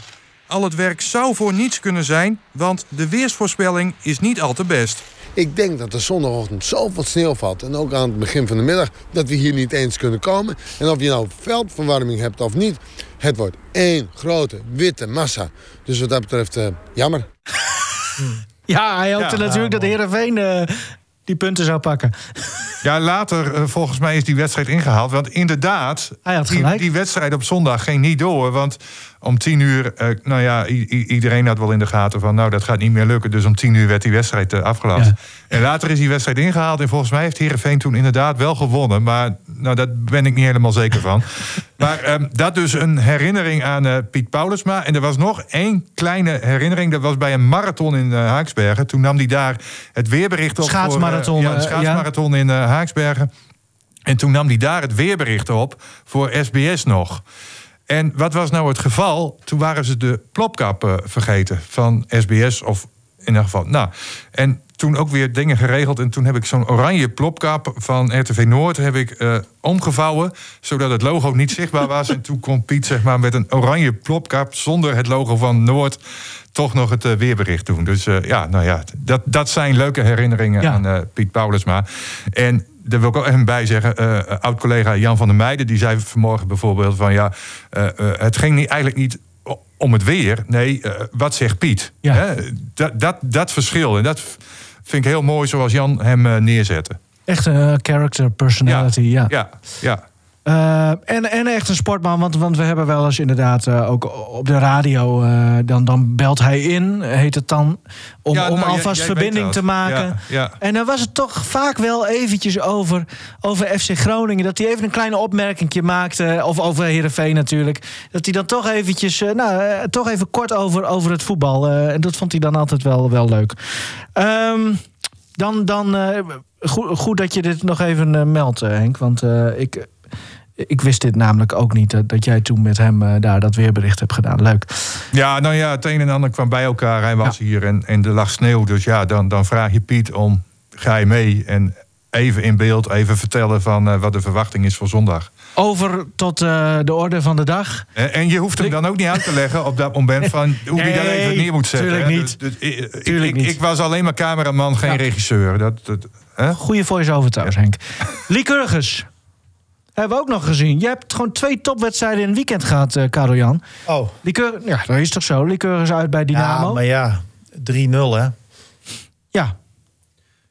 Al het werk zou voor niets kunnen zijn, want de weersvoorspelling is niet al te best. Ik denk dat er zondagochtend zoveel sneeuw valt. En ook aan het begin van de middag. Dat we hier niet eens kunnen komen. En of je nou veldverwarming hebt of niet. Het wordt één grote witte massa. Dus wat dat betreft, eh, jammer. Ja, hij hoopte Ja, natuurlijk dat Heerenveen eh die punten zou pakken. Ja, later eh, volgens mij is die wedstrijd ingehaald. Want inderdaad, Hij had die, wedstrijd op zondag ging niet door. Want om tien uur, eh, nou ja, iedereen had wel in de gaten van... nou, dat gaat niet meer lukken. Dus om tien uur werd die wedstrijd eh, afgelast. Ja. En later is die wedstrijd ingehaald. En volgens mij heeft Heerenveen toen inderdaad wel gewonnen. Maar nou, daar ben ik niet helemaal zeker van. maar ehm, dat dus een herinnering aan eh, Piet Paulusma. En er was nog één kleine herinnering. Dat was bij een marathon in Haaksbergen. Toen nam hij daar het weerbericht op. voor, Schaatsmarathon, ja, een ja. schaatsmarathon in Haaksbergen. En toen nam hij daar het weerbericht op voor SBS nog. En wat was nou het geval? Toen waren ze de plopkap eh, vergeten van SBS of in ieder geval. Nou, en toen ook weer dingen geregeld. En toen heb ik zo'n oranje plopkap van RTV Noord heb ik, eh, omgevouwen. Zodat het logo niet zichtbaar was. en toen kon Piet zeg maar, met een oranje plopkap zonder het logo van Noord toch nog het eh, weerbericht doen. Dus ja, nou ja, dat, dat zijn leuke herinneringen Ja. aan Piet Paulusma. En daar wil ik ook even bij zeggen, eh, oud-collega Jan van der Meijden... die zei vanmorgen bijvoorbeeld van ja, eh, eh, het ging niet, eigenlijk niet om het weer. Nee, eh, wat zegt Piet? Ja. Hè? Dat, dat, dat verschil. En dat vind ik heel mooi zoals Jan hem eh, neerzette. Echt een eh, character, personality, ja. Ja, ja. Eh, en, en echt een sportman, want, want we hebben wel eens inderdaad eh, ook op de radio... eh, dan, dan belt hij in, heet het dan, om, Ja, om nou, alvast jij- jij verbinding te maken. Ja, ja. En dan was het toch vaak wel eventjes over, over FC Groningen... dat hij even een kleine opmerkingje maakte, of over Heerenveen natuurlijk... dat hij dan toch eventjes, nou, toch even kort over, over het voetbal... en dat vond hij dan altijd wel, wel leuk. Ehm, dan, dan goed, goed dat je dit nog even meldt, Henk. Want ik, ik wist dit namelijk ook niet, dat, dat jij toen met hem eh, daar dat weerbericht hebt gedaan. Leuk. Ja, nou ja, het een en ander kwam bij elkaar. Hij was hier en, en er lag sneeuw. Dus ja, dan, dan vraag je Piet om, ga je mee? En even in beeld, even vertellen van eh, wat de verwachting is voor zondag. Over tot eh, de orde van de dag. En, en je hoeft hem dan ook niet uit te leggen op dat moment van hoe hij dat Nee, even neer moet zetten. tuurlijk niet. Dus- dus ik- ik, Tuurlijk ik, niet. ik was alleen maar cameraman, geen Ja. regisseur. Dat, dat, hè? Goeie voice-over trouwens, Henk. Lycurgus. Hebben we ook nog gezien. Je hebt gewoon twee topwedstrijden in een weekend gehad, eh Karel Jan. Oh, Lycur ja, dat is toch zo? Lycurgus uit bij Dynamo. ja, maar ja, 3-0 hè. Ja.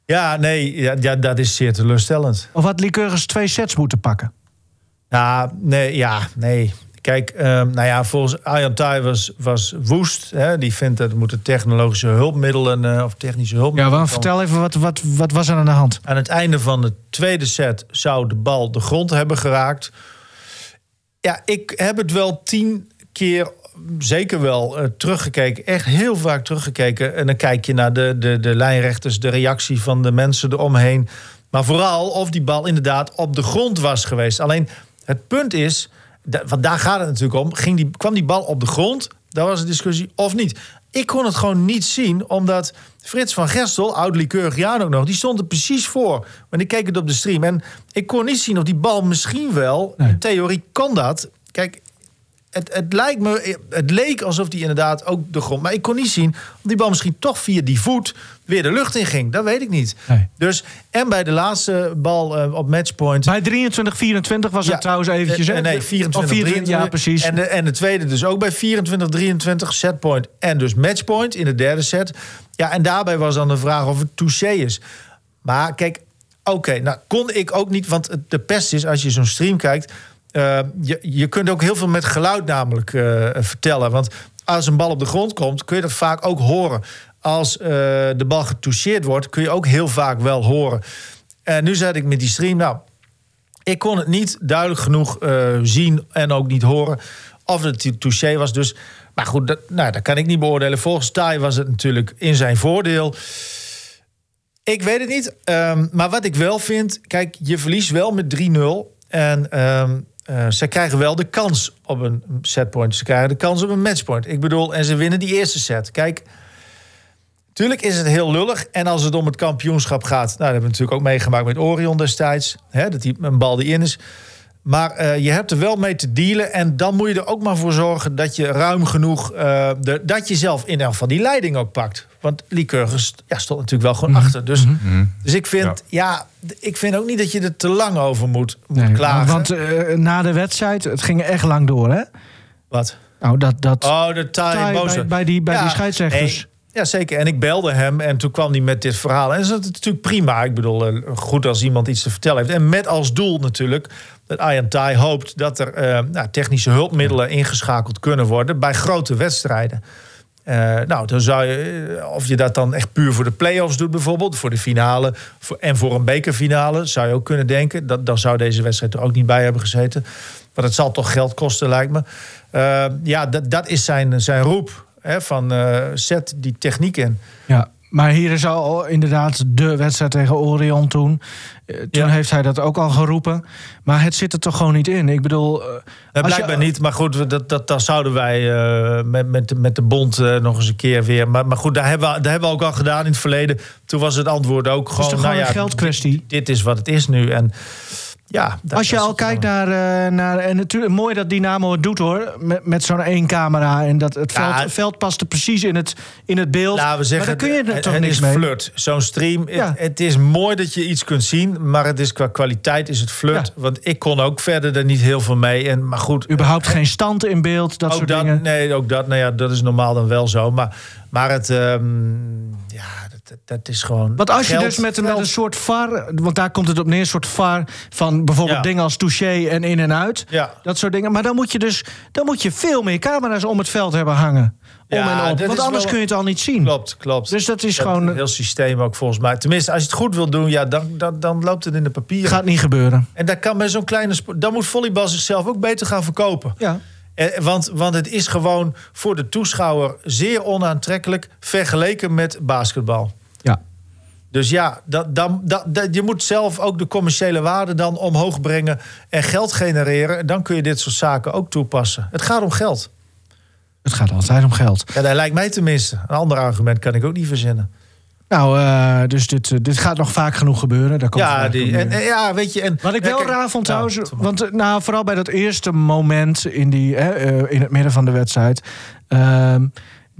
Ja, nee, ja, ja, dat is zeer teleurstellend. Of had Lycurgus twee sets moeten pakken? Nou, nee, ja, nee. Kijk, ehm, nou ja, volgens Arjan Thij was, was woest. Hè? Die vindt dat er moeten technologische hulpmiddelen eh, of technische Ja, hulpmiddelen. want komen. vertel even, wat, wat, wat was er aan de hand? Aan het einde van de tweede set zou de bal de grond hebben geraakt. Ja, ik heb het wel tien keer zeker wel eh, teruggekeken. Echt heel vaak teruggekeken. En dan kijk je naar de, de, de lijnrechters, de reactie van de mensen eromheen. Maar vooral of die bal inderdaad op de grond was geweest. Alleen het punt is, da- want daar gaat het natuurlijk om. Ging die, kwam die bal op de grond? Daar was een discussie of niet. Ik kon het gewoon niet zien, omdat Frits van Gestel, oud Lycurgiaan ook nog, die stond er precies voor. Maar ik keek het op de stream en ik kon niet zien of die bal misschien wel, Nee. in theorie kan dat. Kijk, het, het, lijkt me, het leek alsof die inderdaad ook de grond. Maar ik kon niet zien of die bal misschien toch via die voet weer de lucht in ging. Dat weet ik niet. Nee. Dus, en bij de laatste bal eh, op matchpoint. Bij 23, 24 was Ja, het trouwens eventjes. eh, hè? nee, 24, Of 24, Ja, precies. En de, en de tweede dus ook bij 24, 23 setpoint. En dus matchpoint in de derde set. Ja, en daarbij was dan de vraag of het touché is. Maar kijk, oké, nou kon ik ook niet... Want de pest is, als je zo'n stream kijkt... eh, je, je kunt ook heel veel met geluid namelijk eh, vertellen. Want als een bal op de grond komt, kun je dat vaak ook horen. Als eh, de bal getoucheerd wordt, kun je ook heel vaak wel horen. En nu zat ik met die stream... Nou, ik kon het niet duidelijk genoeg zien en ook niet horen of het tou- touché was. Dus, maar goed, dat, nou, dat kan ik niet beoordelen. Volgens Tai was het natuurlijk in zijn voordeel. Ik weet het niet. ehm, maar wat ik wel vind, kijk, je verliest wel met 3-0. En ehm, eh, ze krijgen wel de kans op een setpoint. Ze krijgen de kans op een matchpoint. Ik bedoel, en ze winnen die eerste set. Kijk, Tuurlijk is het heel lullig. En als het om het kampioenschap gaat... Nou, dat hebben we natuurlijk ook meegemaakt met Orion destijds. Hè, dat die, een bal die in is. Maar eh, je hebt er wel mee te dealen. En dan moet je er ook maar voor zorgen dat je ruim genoeg... eh, de, dat je zelf in elk geval die leiding ook pakt. Want Lycurgus ja, stond natuurlijk wel gewoon achter. Dus, dus ik vind, ja. ik vind ook niet dat je er te lang over moet, moet Nee, klagen. want eh, na de wedstrijd, het ging echt lang door, hè? Wat? Nou, dat... dat Oh, de taai bij- bij die- bij die scheidsrechters. nee. Ja, zeker. En ik belde hem en toen kwam hij met dit verhaal. En dat is natuurlijk prima. Ik bedoel, goed als iemand iets te vertellen heeft. En met als doel natuurlijk dat Ian Tai hoopt... dat er eh, nou, technische hulpmiddelen ingeschakeld kunnen worden... bij grote wedstrijden. Eh, nou, dan zou je, eh, of je dat dan echt puur voor de play-offs doet bijvoorbeeld... voor de finale voor, en voor een bekerfinale... zou je ook kunnen denken. Dat, dan zou deze wedstrijd er ook niet bij hebben gezeten. Maar het zal toch geld kosten, lijkt me. Ja, dat, is zijn, zijn roep. Hè, van zet die techniek in. Ja, maar hier is al inderdaad de wedstrijd tegen Orion toen. Eh, Toen Ja. heeft hij dat ook al geroepen. Maar het zit er toch gewoon niet in. Ik bedoel... eh, Uh, blijkbaar je- niet, maar goed, dat, dat, dat zouden wij eh, met, met, de- met de bond nog eens een keer weer. Maar, maar goed, daar hebben, we, daar hebben we ook al gedaan in het verleden. Toen was het antwoord ook gewoon. toch gewoon nou ja, een geldkwestie? Dit, dit is wat het is nu. En Ja, dat- Als je al kijkt naar, eh, naar... En natuurlijk mooi dat Dynamo het doet, hoor. Met, met zo'n één camera. En dat het Ja, veld, veld past er precies in het, in het beeld. Laten we zeggen, maar daar kun je er het, toch het niks is mee? flirt. Zo'n stream, Ja. het, het is mooi dat je iets kunt zien... maar het is qua kwaliteit is het flirt. Ja. Want ik kon ook verder er niet heel veel mee. En, maar goed, Überhaupt geen stand in beeld, dat soort dat, dingen. Nee, ook dat, nou ja, dat is normaal dan wel zo. Maar, maar het, ehm, ja, dat, is gewoon... Want als je dus met een, met een soort VAR... Want daar komt het op neer, een soort VAR... van bijvoorbeeld Ja. dingen als touché en in en uit. Ja. Dat soort dingen. Maar dan moet je dus dan moet je veel meer camera's om het veld hebben hangen. Om Ja, en op. Want anders wel- kun je het al niet zien. Klopt, klopt. Dus dat is gewoon- Het heel systeem ook volgens mij. Tenminste, als je het goed wil doen, ja, dan, dan, dan loopt het in de papieren. Gaat niet gebeuren. En dat kan bij zo'n kleine sport. Dan moet volleybal zichzelf ook beter gaan verkopen. Ja. Eh, want, want het is gewoon voor de toeschouwer zeer onaantrekkelijk vergeleken met basketbal. Ja. Dus ja, dat, dan, dat, dat, je moet zelf ook de commerciële waarde dan omhoog brengen en geld genereren. Dan kun je dit soort zaken ook toepassen. Het gaat om geld. Het gaat altijd om geld. Ja, dat lijkt mij tenminste. Een ander argument kan ik ook niet verzinnen. Nou, eh, dus dit, eh, dit gaat nog vaak genoeg gebeuren. Daar komt Ja, die, en, ja, weet je. En, Wat ik wel kijk- raar vond trouwens, want eh, nou, vooral bij dat eerste moment in, die, hè, eh, in het midden van de wedstrijd... ehm,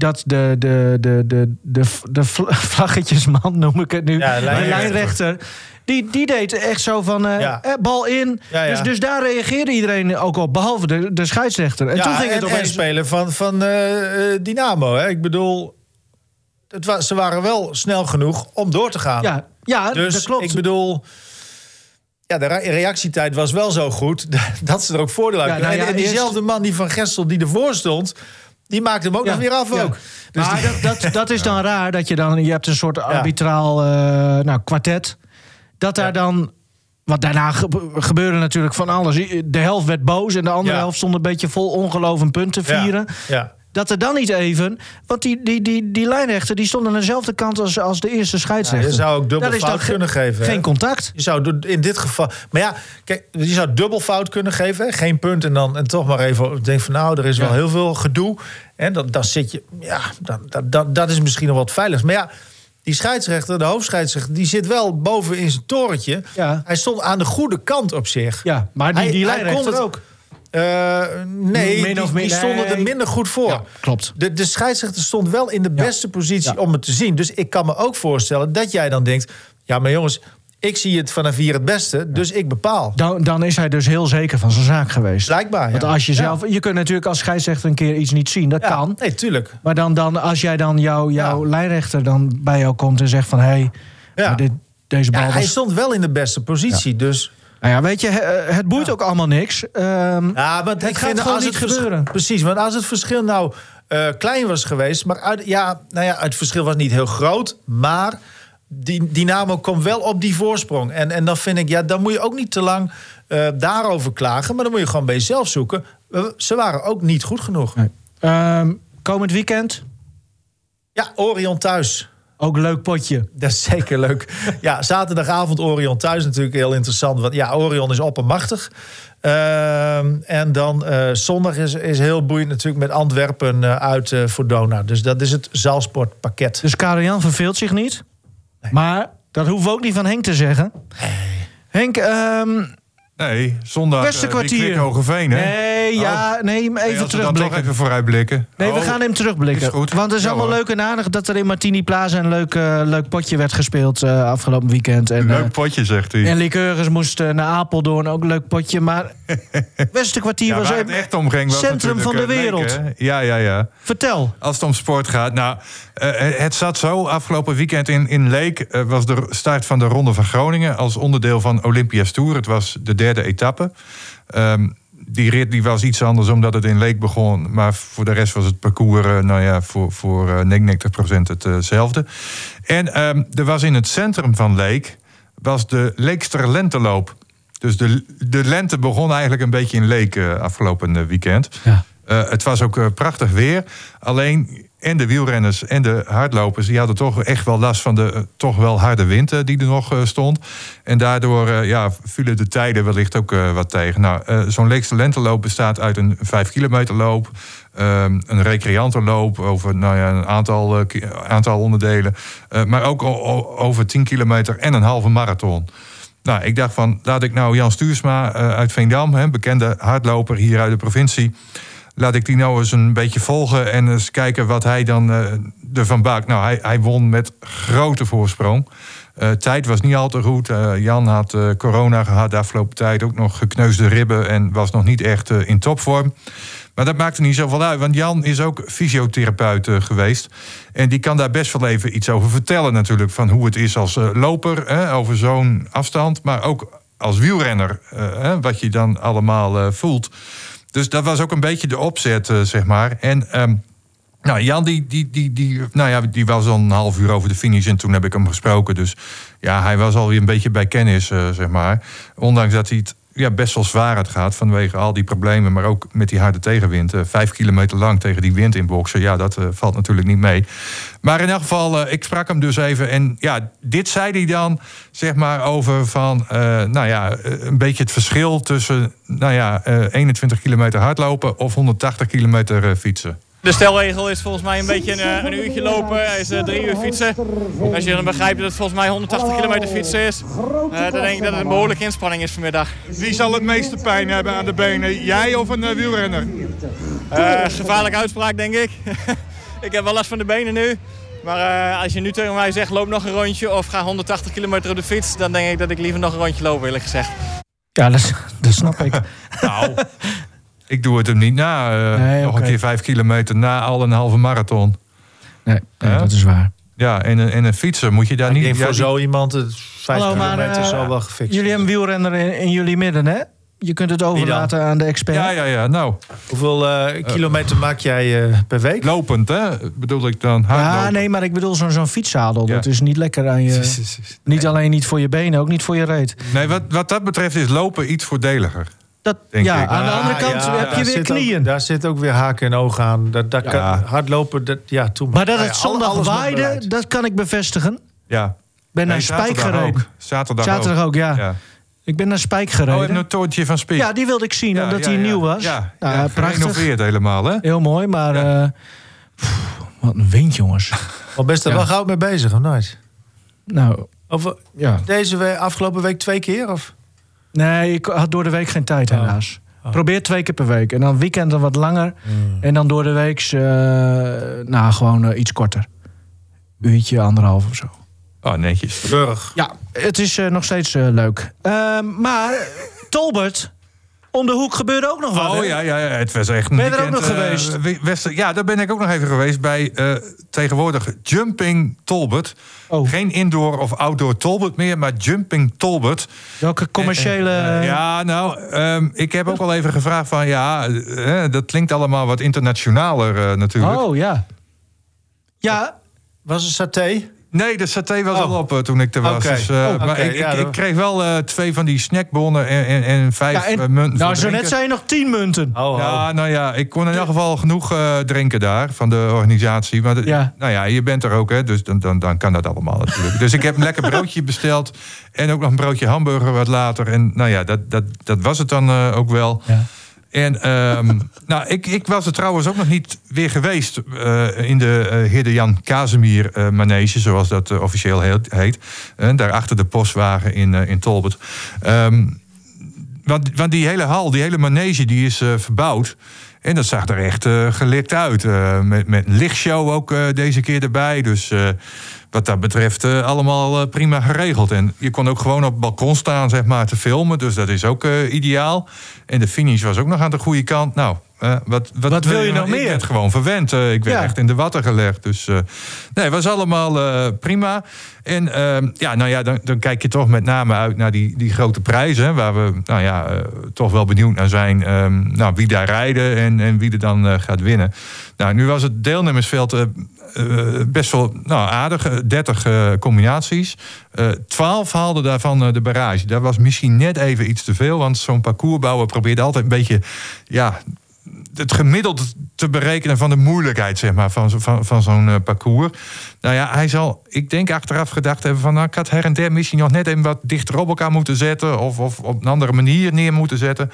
dat de, de, de, de, de, de vl- vlaggetjesman, noem ik het nu, Ja, de lijnrechter. lijnrechter... Die, die deed echt zo van, eh, Ja. eh, bal in. Ja, ja. Dus, dus daar reageerde iedereen ook op, behalve de, de scheidsrechter. En toen ging het en, en opeens... spelen van, van eh, Dynamo. Hè? Ik bedoel, het wa ze waren wel snel genoeg om door te gaan. Ja, ja dus dat klopt. ik bedoel... Ja, de re- reactietijd was wel zo goed dat ze er ook voordeel uit Ja, nou en diezelfde man die van Gestel die ervoor stond... die maakte hem ook nog weer af ook. Dus maar dat, dat, dat is dan raar dat je dan... Je hebt een soort arbitraal eh, nou, kwartet. Dat daar dan... Want daarna gebe- gebeurde natuurlijk van alles. De helft werd boos en de andere helft stond een beetje vol ongeloof en punten vieren. ja. Dat er dan niet even... Want die, die, die, die lijnrechter die stond aan dezelfde kant als, als de eerste Ja, scheidsrechter. je zou ook dubbel dan fout ge- kunnen geven. hè? Geen contact. Je zou in dit geval. Maar ja, kijk, je zou dubbel fout kunnen geven. Hè? Geen punt en dan en toch maar even denk van nou, er is wel Ja. heel veel gedoe. En dan, dan zit je. Ja, dat, dat, dat, dat is misschien nog wat veiligs. Maar ja, die scheidsrechter, de hoofdscheidsrechter, die zit wel boven in zijn torentje. Ja. Hij stond aan de goede kant op zich. Ja, maar die, Hij- die hij kon lijnrechter het- ook. Eh, nee, Min die, of meer, die stonden er minder goed voor. Ja, klopt. De, de scheidsrechter stond wel in de beste positie Ja. om het te zien. Dus ik kan me ook voorstellen dat jij dan denkt... ja, maar jongens, ik zie het vanaf hier het beste, dus ik bepaal. Dan, dan is hij dus heel zeker van zijn zaak geweest. Blijkbaar, ja. Want als je zelf... Je kunt natuurlijk als scheidsrechter een keer iets niet zien. Dat kan. Nee, tuurlijk. Maar dan, dan als jij dan jou, jouw Ja. lijnrechter dan bij jou komt en zegt van... hé, hey, dit, deze bal Ja, hij was... stond wel in de beste positie, dus... Nou ja, weet je, he- het boeit ook allemaal niks. Ehm, Ja, want Het gaat gewoon als niet gebeuren. Precies, want als het verschil nou eh, klein was geweest... maar uit, ja, nou ja, het verschil was niet heel groot, maar... Die, Dynamo komt wel op die voorsprong. En, en dan vind ik, ja, dan moet je ook niet te lang eh, daarover klagen... maar dan moet je gewoon bij jezelf zoeken. Eh, Ze waren ook niet goed genoeg. nee. Ehm, komend weekend, Ja, Orion thuis. Ook een leuk potje. Dat is zeker leuk. Ja, zaterdagavond Orion thuis natuurlijk heel interessant. Want ja, Orion is oppermachtig. Ehm, en dan eh, zondag is, is heel boeiend natuurlijk met Antwerpen eh, uit eh, voor Dona. Dus dat is het zaalsportpakket. Dus Karel-Jan verveelt zich niet. Maar dat hoeven we ook niet van Henk te zeggen. Henk, ehm Nee, zondag beste eh. Klik Hogeveen, hè? Nee, ja, nee, maar Nee, even als we dan toch terugblikken. even vooruitblikken. Nee, we Oh, gaan hem terugblikken. is goed. Want het is Ja, allemaal hoor. leuk en aardig dat er in Martini Plaza een leuk, eh, leuk potje werd gespeeld eh, afgelopen weekend. En, Leuk potje, zegt hij. en Liqueurs moest naar Apeldoorn, ook een leuk potje. Maar beste kwartier Ja, was het echt om ging centrum van de wereld. Leek? Ja, ja, ja. Vertel. Als het om sport gaat. Nou, het zat zo. Afgelopen weekend in, in Leek was de start van de Ronde van Groningen... als onderdeel van Olympia's Tour. Het was de derde etappe. Ehm, die rit die was iets anders omdat het in Leek begon. Maar voor de rest was het parcours, eh, nou ja, voor, voor eh, 99% hetzelfde. En ehm, er was in het centrum van Leek... was de Leekster Lenteloop. Dus de, de lente begon eigenlijk een beetje in Leek eh, afgelopen eh, weekend. Ja. Eh, het was ook eh, prachtig weer. Alleen en de wielrenners en de hardlopers... die hadden toch echt wel last van de eh, toch wel harde wind eh, die er nog eh, stond. En daardoor ja, vielen de tijden wellicht ook wat tegen. Nou, Zo'n Leekste Lenteloop bestaat uit een 5 kilometer loop... ehm, een recreantenloop over nou ja, een aantal, aantal onderdelen... maar ook over 10 kilometer en een halve marathon. Nou, ik dacht van, laat ik nou Jan Stuursma uit Veendam, hè, bekende hardloper hier uit de provincie, laat ik die nou eens een beetje volgen en eens kijken wat hij dan eh, ervan baakt. Nou, hij, hij won met grote voorsprong. Uh, tijd was niet al te goed. Uh, Jan had uh, corona gehad de afgelopen tijd. Ook nog gekneusde ribben en was nog niet echt in topvorm. Maar dat maakte niet zoveel uit, want Jan is ook fysiotherapeut geweest. En die kan daar best wel even iets over vertellen natuurlijk. Van hoe het is als loper, over zo'n afstand. Maar ook als wielrenner, wat je dan allemaal voelt. Dus dat was ook een beetje de opzet, zeg maar. En... Um, nou, Jan die, die, die, die, nou ja, die was al een half uur over de finish en toen heb ik hem gesproken. Dus ja, hij was alweer een beetje bij kennis, uh, zeg maar. Ondanks dat hij het ja, best wel zwaar had gehad vanwege al die problemen, maar ook met die harde tegenwind. Uh, vijf kilometer lang tegen die wind in boksen, ja, dat uh, valt natuurlijk niet mee. Maar in elk geval, ik sprak hem dus even en ja, dit zei hij dan, zeg maar, over van, nou ja, een beetje het verschil tussen, nou ja, 21 kilometer hardlopen of 180 kilometer fietsen. De stelregel is volgens mij een beetje een, eh, een uurtje lopen, is uh, drie uur fietsen. Als je dan begrijpt dat het volgens mij 180 kilometer fietsen is, uh, dan denk ik dat het een behoorlijke inspanning is vanmiddag. Wie zal het meeste pijn hebben aan de benen, jij of een wielrenner? gevaarlijke uitspraak denk ik. ik heb wel last van de benen nu. Maar als je nu tegen mij zegt, loop nog een rondje of ga 180 kilometer op de fiets... dan denk ik dat ik liever nog een rondje loop, eerlijk gezegd. Ja, dat, dat snap ik. nou, ik doe het hem niet na. Uh, nog een keer vijf kilometer na al een halve marathon. Nee, nee dat is waar. Ja, en, en een fietser moet je daar niet... Ik voor zo iemand het vijf Hallo, kilometer maar, uh, wel gefixt. Jullie hebben wielrenner in, in, jullie midden, hè? Je kunt het overlaten aan de expert. Ja, ja, ja. Nou. Hoeveel uh, kilometer maak jij per week? Lopend, hè? Bedoel ik dan Ja, nee, maar ik bedoel zo'n zo'n fietszadel. Ja. Dat is niet lekker aan je... niet alleen niet voor je benen, ook niet voor je reet. Nee, wat, wat dat betreft is lopen iets voordeliger. Dat, ja, ik. aan de andere kant ja, heb je weer knieën. Ook, daar zit ook weer haken en ogen aan. Dat, dat ja. kan hardlopen, dat, ja, toen. Maar dat het zondag waaide, dat kan ik bevestigen. Ja. ben naar Spijk gereden. Ook. Zaterdag, Zaterdag ook, ook ja. ja. Ik ben naar Spijk gereden. Oh, een toortje van Spijk. Ja, die wilde ik zien, omdat hij nieuw was. Ja, nou, ja, prachtig. helemaal, hè? Heel mooi, maar... Uh, pff, wat een wind, jongens. Al best er wel gauw mee bezig, of nooit? Nou, of, ja. Deze afgelopen week twee keer, of... Nee, ik had door de week geen tijd, helaas. Oh. Probeer twee keer per week. En dan weekend dan wat langer. Mm. En dan door de week uh, nou, gewoon uh, iets korter. Uurtje, anderhalf of zo. Oh, netjes. Burg. Ja, het is uh, nog steeds leuk. Ehm, maar Tolbert, om de hoek gebeurde ook nog wat. Oh ja, ja, ja, het was echt. Ben je er ook nog geweest? Wester, ja, daar ben ik ook nog even geweest bij uh, tegenwoordig Jumping Tolbert. Oh. Geen indoor of outdoor Tolbert meer, maar Jumping Tolbert. Welke commerciële. Uh, ja, nou, um, ik heb ook al even gevraagd van ja, dat klinkt allemaal wat internationaler natuurlijk. Oh ja. Ja. Was het saté? Nee, de saté was oh. al op uh, toen ik er was. Okay. Dus, uh, oh, maar ik, ja, ik, ik, kreeg wel uh, twee van die snackbonnen en, en, en vijf ja, en, munten. Nou, zo net zei je nog tien munten. Oh, ja, nou ja, ik kon in elk geval genoeg drinken daar van de organisatie. Maar de, ja. nou ja, je bent er ook, hè, dus dan, dan, dan kan dat allemaal natuurlijk. dus ik heb een lekker broodje besteld en ook nog een broodje hamburger wat later. En nou ja, dat, dat, dat was het dan ook wel. Ja. En um, nou, ik, ik was er trouwens ook nog niet weer geweest uh, in de uh, Heerde Jan Casimir uh, manege, zoals dat officieel heet. daar achter de postwagen in, in Tolbert. Um, want, want die hele hal, die hele manege, die is verbouwd. En dat zag er echt gelikt uit. met, met lichtshow ook deze keer erbij. Dus wat dat betreft uh, allemaal uh, prima geregeld. En je kon ook gewoon op het balkon staan, zeg maar, te filmen. Dus dat is ook uh, ideaal. En de finish was ook nog aan de goede kant. Nou, wat, wat, wat, wil je nog meer? Ik werd gewoon verwend. ik werd ja. echt in de watten gelegd. Dus nee, was allemaal prima. En ehm, ja, nou ja, dan, dan, kijk je toch met name uit naar die, die grote prijzen. Waar we nou ja, toch wel benieuwd naar zijn. Um, nou, wie daar rijden en, en wie er dan gaat winnen. Nou, nu was het deelnemersveld uh, best wel nou, aardig. 30 uh, combinaties. Uh, 12 haalden daarvan de barrage. Dat was misschien net even iets te veel. Want zo'n parcoursbouwer probeert altijd een beetje... Ja, het gemiddeld te berekenen van de moeilijkheid zeg maar, van, van, van zo'n parcours. Nou ja, hij zal, ik denk achteraf gedacht hebben van... Nou, ik had her en der misschien nog net even wat dichter op elkaar moeten zetten... of, of op een andere manier neer moeten zetten.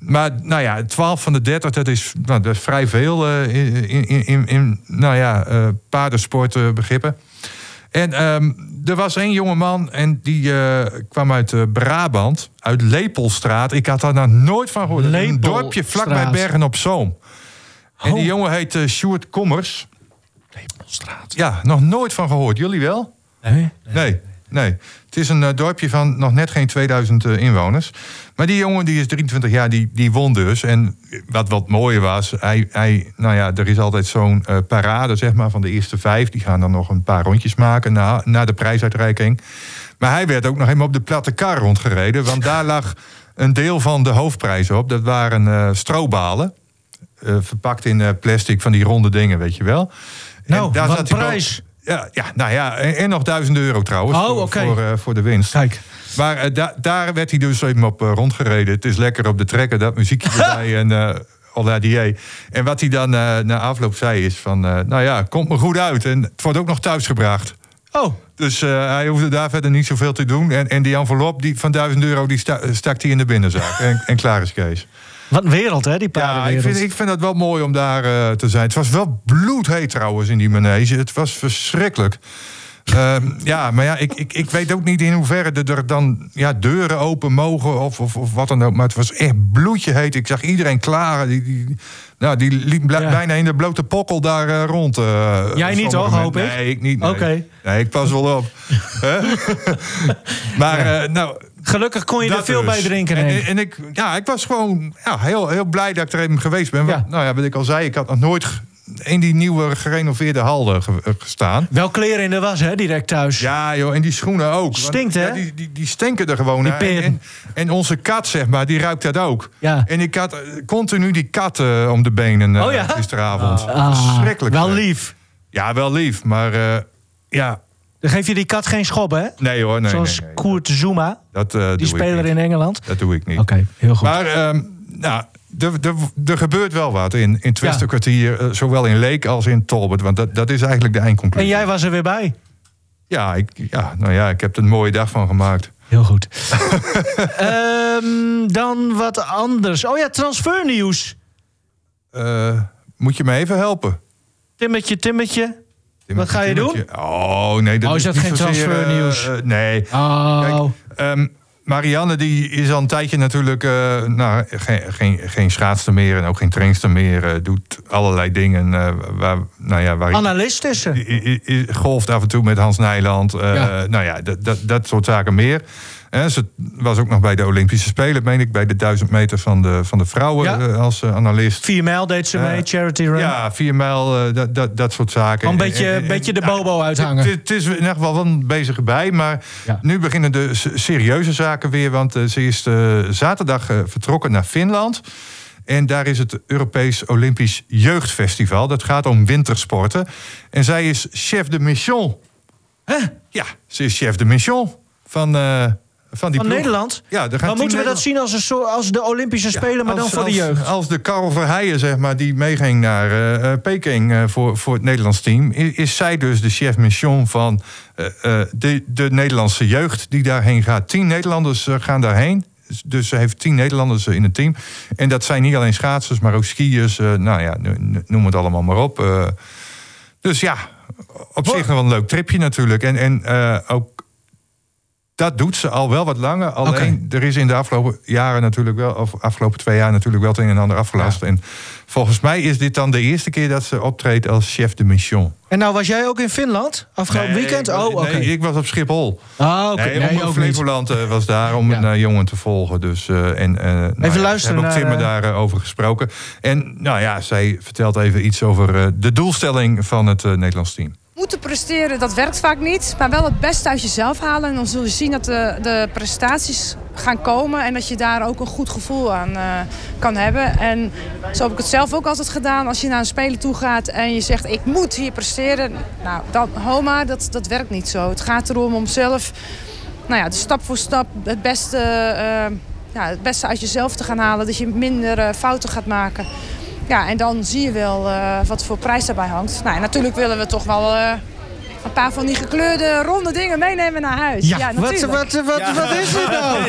Maar nou ja, 12 van de 30, dat is, nou, dat is vrij veel uh, in, in, in, in, nou ja, uh, paardensportbegrippen. En ehm, er was één jongeman en die eh, kwam uit eh, Brabant, uit Lepelstraat. Ik had daar nog nooit van gehoord. Een dorpje vlakbij. Bergen op Zoom. En die Oh. jongen heet eh Sjoerd Kommers. Lepelstraat. Ja, nog nooit van gehoord. Jullie wel? Nee. Nee, nee. Het is een eh, dorpje van nog net geen 2000 eh, inwoners. Maar die jongen die is 23 jaar, die, die won dus. En wat wat mooier was, hij, hij, nou ja, er is altijd zo'n eh, parade zeg maar, van de eerste vijf. Die gaan dan nog een paar rondjes maken na, na de prijsuitreiking. Maar hij werd ook nog helemaal op de platte kar rondgereden. Want daar lag een deel van de hoofdprijs op. Dat waren eh strobalen. eh, verpakt in eh, plastic van die ronde dingen, weet je wel. Nou, En daar wat zat prijs. Ja, ja, nou ja, en, en nog duizend euro trouwens. Oh, voor, eh, voor de winst. Kijk. Maar eh, da- daar werd hij dus even op eh, rondgereden. Het is lekker op de trekker, dat muziekje erbij en eh Ola die. En wat hij dan na afloop zei is van... nou ja, komt me goed uit. En het wordt ook nog thuisgebracht. Oh, Dus hij hoefde daar verder niet zoveel te doen. En, en die envelop die, van 1000 euro die sta- stak hij in de binnenzak. en, en klaar is Kees. Wat een wereld, hè, die Ja, paardenwereld. ik vind, ik vind het wel mooi om daar eh, te zijn. Het was wel bloedheet trouwens in die manege. Het was verschrikkelijk. Ehm, ja, maar ja, ik, ik, ik weet ook niet in hoeverre er- er dan ja, deuren open mogen of, of, of wat dan ook. Maar het was echt bloedje heet. Ik zag iedereen klaren. Die, die, nou, die liep Ja. bijna in de blote pokkel daar eh, rond. eh, Jij niet, toch, hoop ik? Nee, ik niet. Nee. Oké. Nee, ik pas wel op. Maar nou, Gelukkig kon je er veel dus. bij drinken. En, en ik, ja, ik was gewoon ja, heel, heel blij dat ik er even geweest ben. Ja. Nou ja, wat ik al zei, ik had nog nooit in die nieuwe gerenoveerde hal eh, eh, gestaan. Wel kleren in de was, hè, direct thuis. Ja, joh, en die schoenen ook. Stinkt, hè? ja, die, die, die stinken er gewoon naar. En, en, onze kat, zeg maar, die ruikt dat ook. Ja. En ik had eh, continu die kat eh, om de benen Oh ja? gisteravond. Ah, Verschrikkelijk. Wel lief. Ja, wel lief, maar ja, Dan geef je die kat geen schop, hè? nee hoor. Nee, Zoals nee, nee. Koert Zuma, Dat, doe die speler in Engeland. Dat doe ik niet. Oké, heel goed. Maar ehm, nou, er, er, er gebeurt wel wat in, in het Ja. Westerkwartier. eh, zowel in Leek als in Tolbert. Want dat, dat is eigenlijk de en eindconclusie. jij was er weer bij. Ja, ik, ja, nou ja, ik heb er een mooie dag van gemaakt. Heel goed. Ehm, dan wat anders. Oh ja, transfernieuws. Eh, moet je me even helpen? Timmetje, Timmetje. Timmetje, ga je doen? Oh, nee. Dat Oh, is dat geen transfernieuws? eh, nee. Oh. Kijk, ehm, Marianne die is al een tijdje natuurlijk eh, nou, geen, geen, geen schaatster meer en ook geen trainster meer. eh, doet allerlei dingen eh, waar, nou ja, waar Analist is ze. Golft af en toe met Hans Nijland. Ja. Nou ja, dat, dat, dat soort zaken meer. Ze was ook nog bij de Olympische Spelen, meen ik, bij de 1000 meter van de, van de vrouwen Ja. eh, als eh, analist. Vier mijl deed ze mee, charity run. Ja, vier mijl, eh, dat, dat, dat soort zaken. Een beetje, En- en- beetje de bobo uithangen. Het, is in ieder geval wel een bezige bij. Maar Ja. nu beginnen de serieuze zaken weer. Want ze is zaterdag vertrokken naar Finland. En daar is het Europees Olympisch Jeugdfestival. Dat gaat om wintersporten. En zij is chef de mission. Ja, ze is chef de mission van, van die Van ploeg. Nederland? Ja, daar gaan Maar moeten we dat zien als, een soort, als de Olympische Spelen, maar dan als- voor de jeugd? Als de Karel Verheijen, zeg maar, die meeging naar eh, eh, Peking eh, voor, voor het Nederlands team... is zij dus de chef mission van de, de Nederlandse jeugd die daarheen gaat. Tien Nederlanders gaan daarheen. Dus- Dus ze heeft tien Nederlanders in het team. En dat zijn niet alleen schaatsers, maar ook skiers. nou ja, no- noem het allemaal maar op. dus ja, op zich nog wel een leuk tripje natuurlijk. En, en ook dat doet ze al wel wat langer. Alleen er is in de afgelopen jaren natuurlijk wel, of afgelopen twee jaar natuurlijk wel het een en ander afgelast. En volgens mij is dit dan de eerste keer dat ze optreedt als chef de mission. En nou was jij ook in Finland afgelopen Nee, weekend? ik Oh, oké. Nee, ik was op Schiphol. Ah, oké. Nee, Nee, ook niet. Flevoland eh, was daar om een eh, jongen te volgen. Dus, eh, en, nou ja, luisteren We hebben ook naar, Timmer eh, daarover over gesproken. En nou ja, zij vertelt even iets over de doelstelling van het Nederlands team. Moeten presteren, dat werkt vaak niet. Maar wel het beste uit jezelf halen. En dan zul je zien dat de, de prestaties gaan komen. En dat je daar ook een goed gevoel aan eh, kan hebben. En zo heb ik het zelf ook altijd gedaan. Als je naar een speler toe gaat en je zegt... ik moet hier presteren. Nou, dan, homa, dat, dat werkt niet zo. Het gaat erom om zelf... Nou ja, de stap voor stap het beste, eh, ja, het beste uit jezelf te gaan halen. Dat je minder eh, fouten gaat maken. Ja, en dan zie je wel eh, wat voor prijs daarbij hangt. Nou, natuurlijk willen we toch wel eh, een paar van die gekleurde ronde dingen meenemen naar huis. Ja, Ja, wat, natuurlijk. wat, wat, wat is dit nou?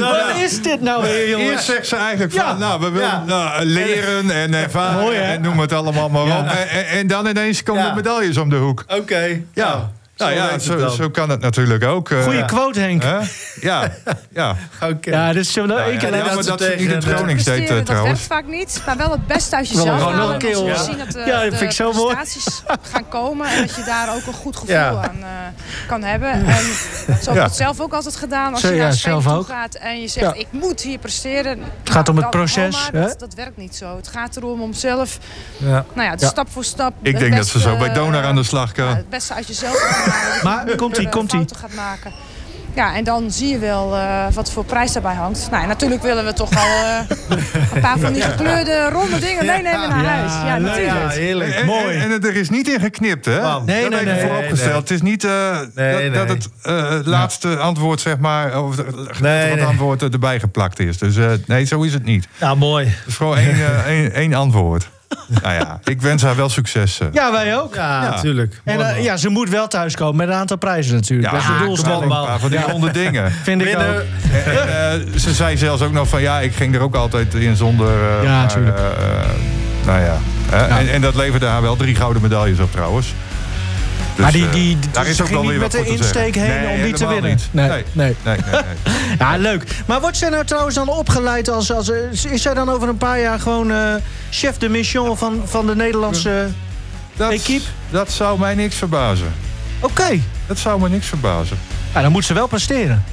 Wat is dit nou weer, jongens? Eerst zegt ze eigenlijk van, Ja. nou, we willen Ja. nou, leren en ervaren Mooi, en noem het allemaal maar Ja. op. En, en- dan ineens komen Ja. de medailles om de hoek. Oké. Ja, nou, ja, zo, zo kan het natuurlijk ook. eh, Goeie quote, Henk. hè? Ja, ja. Oké. Ja, zullen we nog één keer Ja, laten maar ze dat ze het niet in het Gronings deed eh, dat trouwens. werkt vaak niet, maar wel het beste uit jezelf Gewoon nog een En keer, hoor. dat Ja, dat vind ik zo mooi. gaan komen en dat je daar ook een goed gevoel Ja. aan eh, kan hebben. En zo heb ik Ja. het zelf ook altijd gedaan. Als Zo, je naar een zelf toe ook. gaat en je zegt Ja. ik moet hier presteren. Het gaat om het proces, Maar hè? dat, dat werkt niet zo. Het gaat erom om zelf, Ja. nou ja, het Ja. stap voor stap. Ik denk dat ze zo bij Donar aan de slag ja, kan. het beste uit jezelf Maar komt-ie, komt-ie. fouten gaat maken. Ja, en dan zie je wel eh, wat voor prijs daarbij hangt. Nou, natuurlijk willen we toch wel eh, een paar van die gekleurde ronde dingen meenemen naar huis. Ja, natuurlijk. Ja, heerlijk. En, Mooi. En, en er is niet in geknipt, hè? Man. Nee, dat nee, even nee. vooropgesteld. Nee, Het is niet eh, Nee, dat, het eh, het laatste antwoord, zeg maar, of het antwoord erbij geplakt is. Dus eh, nee, zo is het niet. Nou, mooi. Het is gewoon één, eh, één, één antwoord. nou ja, ik wens haar wel succes. eh. Ja, wij ook. Ja, Ja. natuurlijk. En eh, ja, ze moet wel thuiskomen met een aantal prijzen natuurlijk. dat is de kom op, van die ronde dingen. Vind ik Winnen. ook. En, en, eh, ze zei zelfs ook nog van ja, ik ging er ook altijd in zonder. eh, Ja, maar, tuurlijk. eh, eh, nou ja. Eh, En, en dat leverde haar wel drie gouden medailles op trouwens. Dus, maar die, eh, die, daar is ze ook ging wel niet weer met de insteek zeggen. heen Nee, om die te helemaal winnen. niet. Nee, Nee. nee. Nee, nee, nee. Ja, leuk. Maar wordt zij nou trouwens dan opgeleid als... als is zij dan over een paar jaar gewoon eh, chef de mission van, van de Nederlandse... Dat, Equipe? dat zou mij niks verbazen. Oké. Dat zou me niks verbazen. Ja, dan moet ze wel presteren.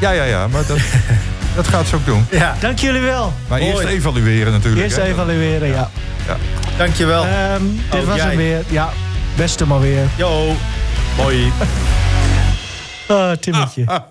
Ja, ja, ja, maar dat, dat gaat ze ook doen. Ja, Dank jullie wel. Maar Mooi. eerst evalueren natuurlijk. Eerst hè. evalueren, ja. dankjewel. Ehm, dit Oh, was jij. hem weer. Ja, beste maar weer. Yo. Mooi. Ah, Timmetje.